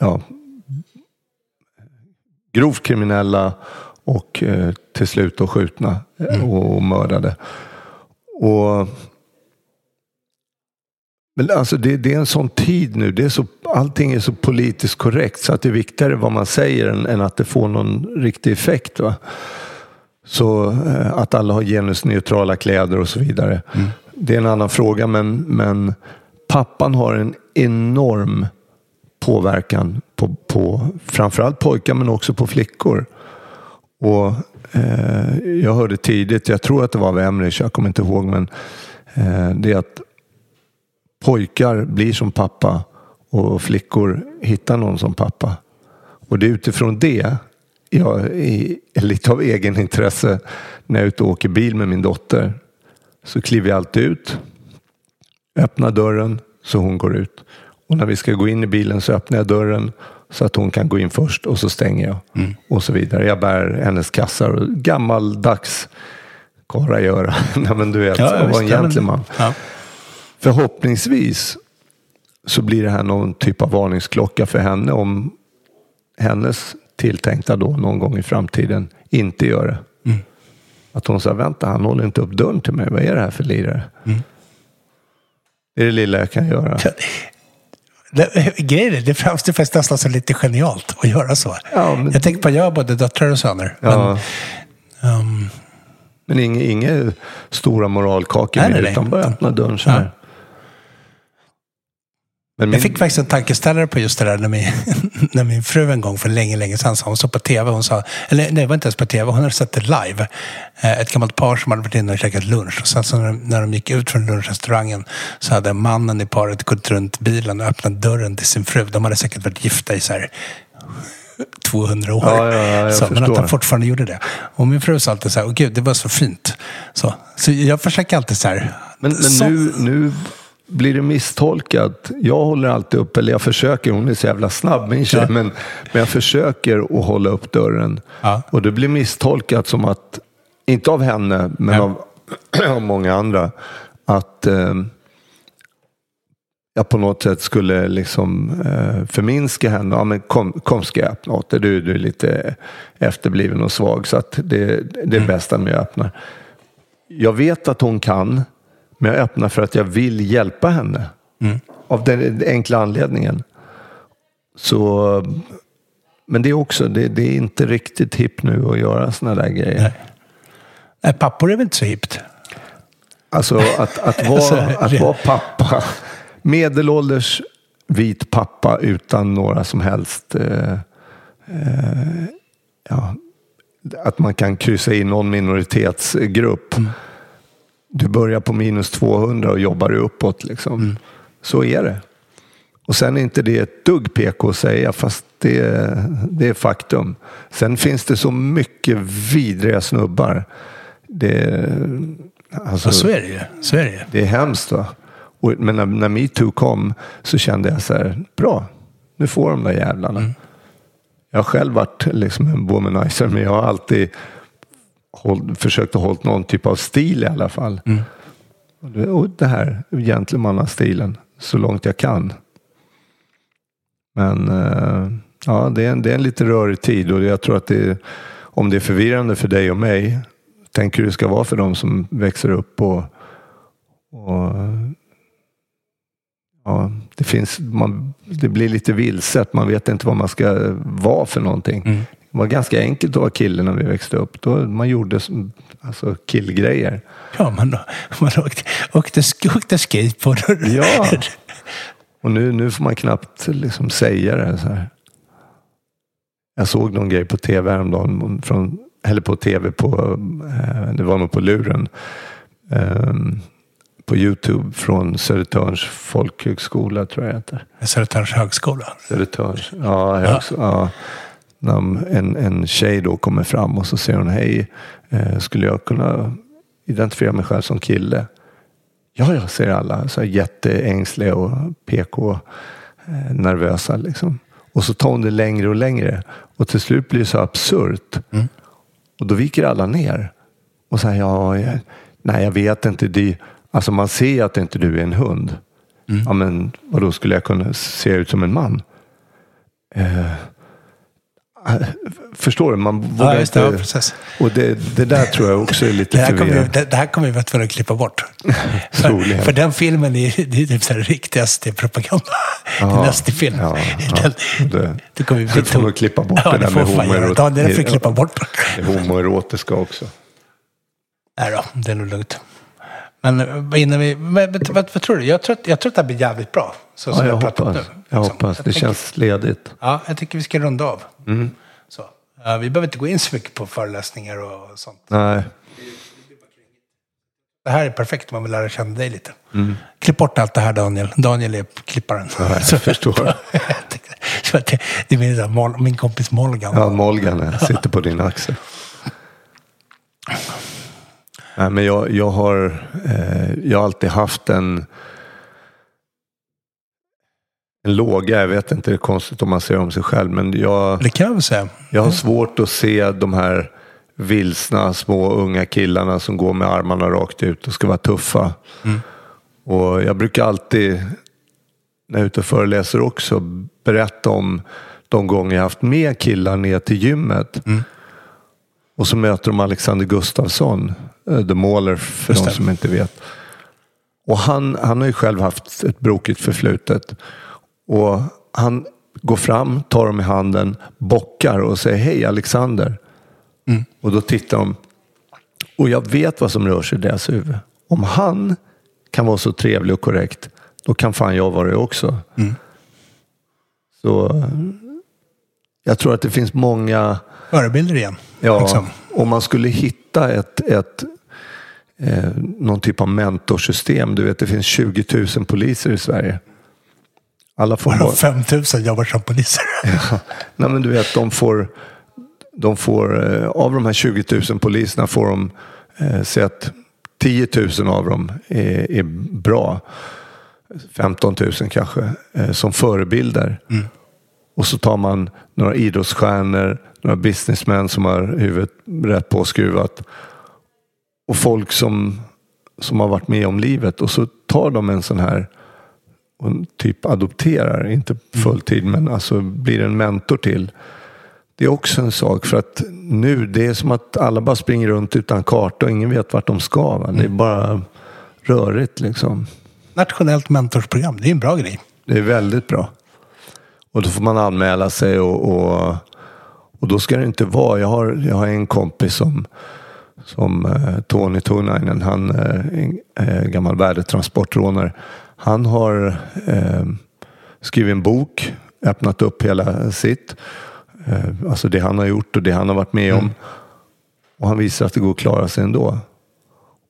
ja, grovt kriminella och eh, till slut då skjutna eh, och, och mördade. Och men alltså det, det, är en sån tid nu. Det är så, allting är så politiskt korrekt så att det är viktigare vad man säger än, än att det får någon riktig effekt. Va? Så eh, att alla har genusneutrala kläder och så vidare. Mm. Det är en annan fråga men, men pappan har en enorm påverkan på, på framförallt pojkar men också på flickor. Och eh, Jag hörde tidigt, jag tror att det var av jag kommer inte ihåg, men eh, det är att pojkar blir som pappa och flickor hittar någon som pappa. Och det är utifrån det jag är lite av egen intresse när jag är ute och åker bil med min dotter. Så kliver jag alltid ut, öppnar dörren så hon går ut. Och när vi ska gå in i bilen så öppnar jag dörren så att hon kan gå in först och så stänger jag. Mm. Och så vidare. Jag bär hennes kassar gammaldags karlagöra. Nej men du vet, ja, vara en gentleman. Ja. Förhoppningsvis så blir det här någon typ av varningsklocka för henne om hennes tilltänkta då någon gång i framtiden inte gör det. Mm. Att hon säger, vänta han håller inte upp dörren till mig. Vad är det här för lirare? Mm. Det är det lilla jag kan göra. Det, grejen det framstår faktiskt nästan som lite genialt att göra så. Ja, men... Jag tänker på att jag har både döttrar och söner. Ja. Men, um... men inga, inga stora moralkakor nej, utan bara öppna dörren så här. Ja. Min... Jag fick faktiskt en tankeställare på just det där när min, när min fru en gång för länge, länge sedan sa, hon såg på tv, hon sa, eller nej, det var inte ens på tv, hon hade sett det live. Eh, ett gammalt par som hade varit inne och käkat lunch. Och sen så när, när de gick ut från lunchrestaurangen så hade mannen i paret gått runt bilen och öppnat dörren till sin fru. De hade säkert varit gifta i så här 200 år. Ja, ja, ja, så, men att han fortfarande gjorde det. Och min fru sa alltid så här, åh gud, det var så fint. Så, så jag försöker alltid så här. Men, men så... nu, nu blir det misstolkat. Jag håller alltid upp, eller jag försöker, hon är så jävla snabb min tjej, ja. men, men jag försöker att hålla upp dörren. Ja. Och det blir misstolkat som att, inte av henne, men ja. av, av många andra, att eh, jag på något sätt skulle liksom eh, förminska henne. Ja, men kom, kom ska jag öppna åt dig. Du, du är lite efterbliven och svag så att det, det är mm. bäst att jag öppnar. Jag vet att hon kan. Men jag öppnar för att jag vill hjälpa henne. Mm. Av den enkla anledningen. Så, men det är också, det, det är inte riktigt hipp nu att göra sådana där grejer. Nej. Nej, pappor är väl inte så hippt? Alltså att, att, vara, att vara pappa. Medelålders vit pappa utan några som helst eh, eh, ja, att man kan kryssa in någon minoritetsgrupp. Mm du börjar på minus 200 och jobbar uppåt. Liksom. Mm. Så är det. Och sen är inte det ett dugg PK att säga, fast det, det är faktum. Sen finns det så mycket vidriga snubbar. Det, alltså, ja, så är det ju. Så är det, det är hemskt. Va? Och, men när, när metoo kom så kände jag så här, bra, nu får de där jävlarna. Mm. Jag har själv varit liksom en womanizer, men jag har alltid håll, försökt att hålla någon typ av stil i alla fall. Mm. Och det här gentlemannastilen så långt jag kan. Men uh, ja, det är, en, det är en lite rörig tid och jag tror att det om det är förvirrande för dig och mig, tänker du det ska vara för de som växer upp och, och ja, det, finns, man, det blir lite vilset. Man vet inte vad man ska vara för någonting. Mm. Det var ganska enkelt att vara kille när vi växte upp. Då man gjorde alltså, killgrejer. Ja, man, man åkte, åkte, åkte skateboard. Ja, och nu, nu får man knappt liksom säga det. Så här. Jag såg någon grej på tv häromdagen, från, eller på tv, på, eh, det var nog på luren. ehm, på YouTube från Södertörns folkhögskola tror jag heter. Södertörns högskola. Södertörns, ja, högsko- ja. När en, en tjej då kommer fram och så säger hon hej, eh, skulle jag kunna identifiera mig själv som kille? Ja, ja, säger alla. Så jätteängsliga och PK eh, liksom. Och så tar hon det längre och längre. Och till slut blir det så absurt. Och då viker alla ner. Och säger ja, jag, nej jag vet inte. Det, alltså man ser att inte du är en hund. Ja, men vadå skulle jag kunna se ut som en man? Eh, förstår du? Man vågar Ja, inte. Ja, och det, det där tror jag också är lite Det här, kommer vi, förvirrande. det, det här kommer vi vara tvungna att klippa bort. För, för den filmen är, det är typ så här riktig SD-propaganda. det är en SD-film. ja, ja. Den, Det- det kommer vi Jag får nog klippa bort ja, det där med homoerot- Ja, det får klippa bort. Det homoerotiska också. Nej då, det är nog lugnt. Men innan vi, vad, vad, vad tror du? Jag tror, att, jag tror att det här blir jävligt bra. Så, Ja, som jag hoppas. nu. Jag Liksom. hoppas. Det tänker- känns ledigt. Ja, jag tycker vi ska runda av. Mm. Så. Eh, vi behöver inte gå in så mycket på föreläsningar och sånt. Nej, Det här är perfekt om man vill lära känna dig lite. Klipp bort allt det här Daniel. Daniel är klipparen. Mm. ja, jag förstår. Jag så att det, det är min, min kompis Molgan. Ja, Molgan sitter på din axel. Nej, men jag, jag, har, eh, jag har alltid haft en, en låga. Jag vet inte, det är konstigt om man säger om sig själv. Men jag, Det kan jag väl säga. jag har svårt att se de här vilsna små unga killarna som går med armarna rakt ut och ska vara tuffa. Och jag brukar alltid, när jag är ute och föreläser också, berätta om de gånger jag haft med killar ner till gymmet. Och så möter de Alexander Gustafsson, eh, The Mauler för Just de som inte vet. Och han, han har ju själv haft ett brokigt förflutet. Och han går fram, tar dem i handen, bockar och säger hej Alexander. Och då tittar de. Och jag vet vad som rör sig i deras huvud. Om han kan vara så trevlig och korrekt, då kan fan jag vara det också. Så eh, jag tror att det finns många Förebilder igen. Ja, Liksom. om man skulle hitta ett, ett eh, någon typ av mentorsystem. Du vet, det finns 20 000 poliser i Sverige. Alla får Varav bara, 5000 jobbar som poliser. nej, men du vet, de får, de får eh, av de här 20 000 poliserna får de eh, säga att 10 000 av dem är, är bra. 15 000 kanske, eh, som förebilder. Och så tar man några idrottsstjärnor, några businessmän som har huvudet rätt påskruvat. Och folk som, som har varit med om livet. Och så tar de en sån här och typ adopterar, inte fulltid, men alltså blir en mentor till. Det är också en sak för att nu, det är som att alla bara springer runt utan karta och ingen vet vart de ska. Va? Det är bara rörigt liksom. Nationellt mentorsprogram, det är en bra grej. Det är väldigt bra. Och då får man anmäla sig och, och, och då ska det inte vara. Jag har, jag har en kompis som, som eh, Tony Tunainen, han är en eh, gammal värdetransportrånare. Han har eh, skrivit en bok, öppnat upp hela sitt. Eh, alltså det han har gjort och det han har varit med om. Och han visar att det går att klara sig ändå.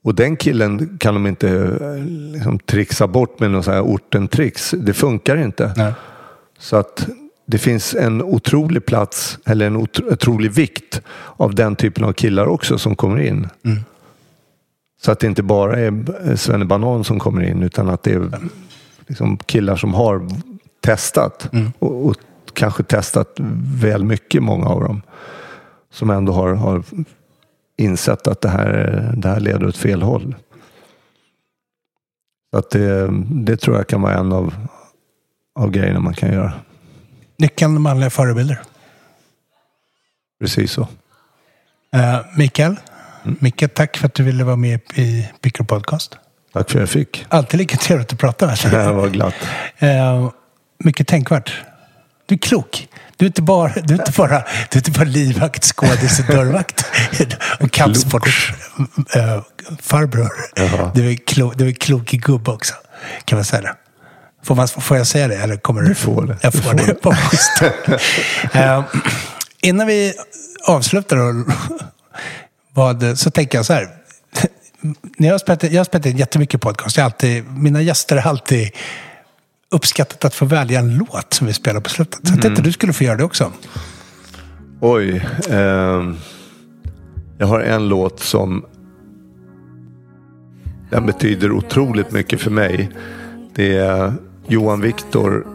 Och den killen kan de inte eh, liksom, trixa bort med någon sån här orten-tricks. Det funkar inte. Nej. Så att det finns en otrolig plats, eller en otro, otrolig vikt av den typen av killar också som kommer in. Så att det inte bara är Svenne Banan som kommer in utan att det är liksom killar som har testat och, och kanske testat väl mycket, många av dem. Som ändå har, har insett att det här, det här leder åt fel håll. Så att det, det tror jag kan vara en av, av grejerna man kan göra. Nyckeln manliga förebilder. Precis så. Uh, Mikael, Mm. Micke, tack för att du ville vara med i Picker Podcast. Tack för att jag fick. Alltid lika trevligt att prata med. Det var glatt. Eh, mycket tänkvärt. Du är klok. Du är inte bara, du är inte bara, du är inte bara livvakt, skådis och dörrvakt. och kampsportsfarbror. Jaha. du, är klo, du är klok i gubbe också. Kan man säga det? Får, man, får jag säga det? Eller kommer Du får det. Jag Du får, får det. schysst. Eh, innan vi avslutar då, vad, så tänker jag så här. när jag, har spelat, jag har spelat in jättemycket podcast. Jag alltid, mina gäster har alltid uppskattat att få välja en låt som vi spelar på slutet. Så jag tänkte du skulle få göra det också. Oj. ehm, jag har en låt som den betyder otroligt mycket för mig. Det är Johan Viktor,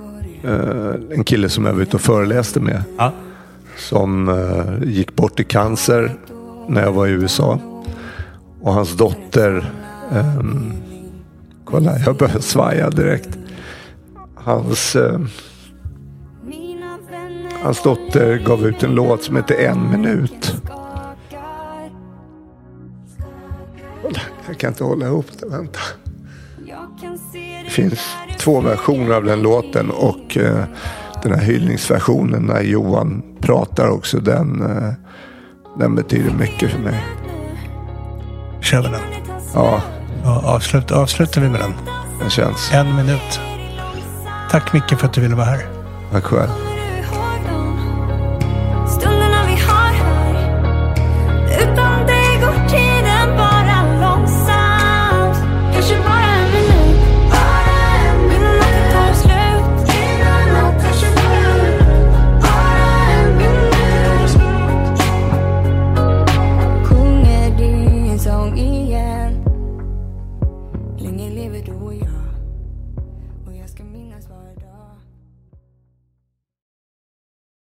eh, en kille som jag var ute och föreläste med. Ja. Som eh, gick bort i cancer när jag var i USA. Och hans dotter, ehm, kolla jag börjar svaja direkt. Hans, eh, hans dotter gav ut en låt som heter En minut. Jag kan inte hålla ihop det, vänta. Det finns två versioner av den låten och eh, den här hyllningsversionen när Johan pratar också. Den, eh, den betyder mycket för mig. Kör vi den. Ja, Ja, avslut, avslutar vi med den. den känns. En minut. Tack mycket för att du ville vara här. Tack själv.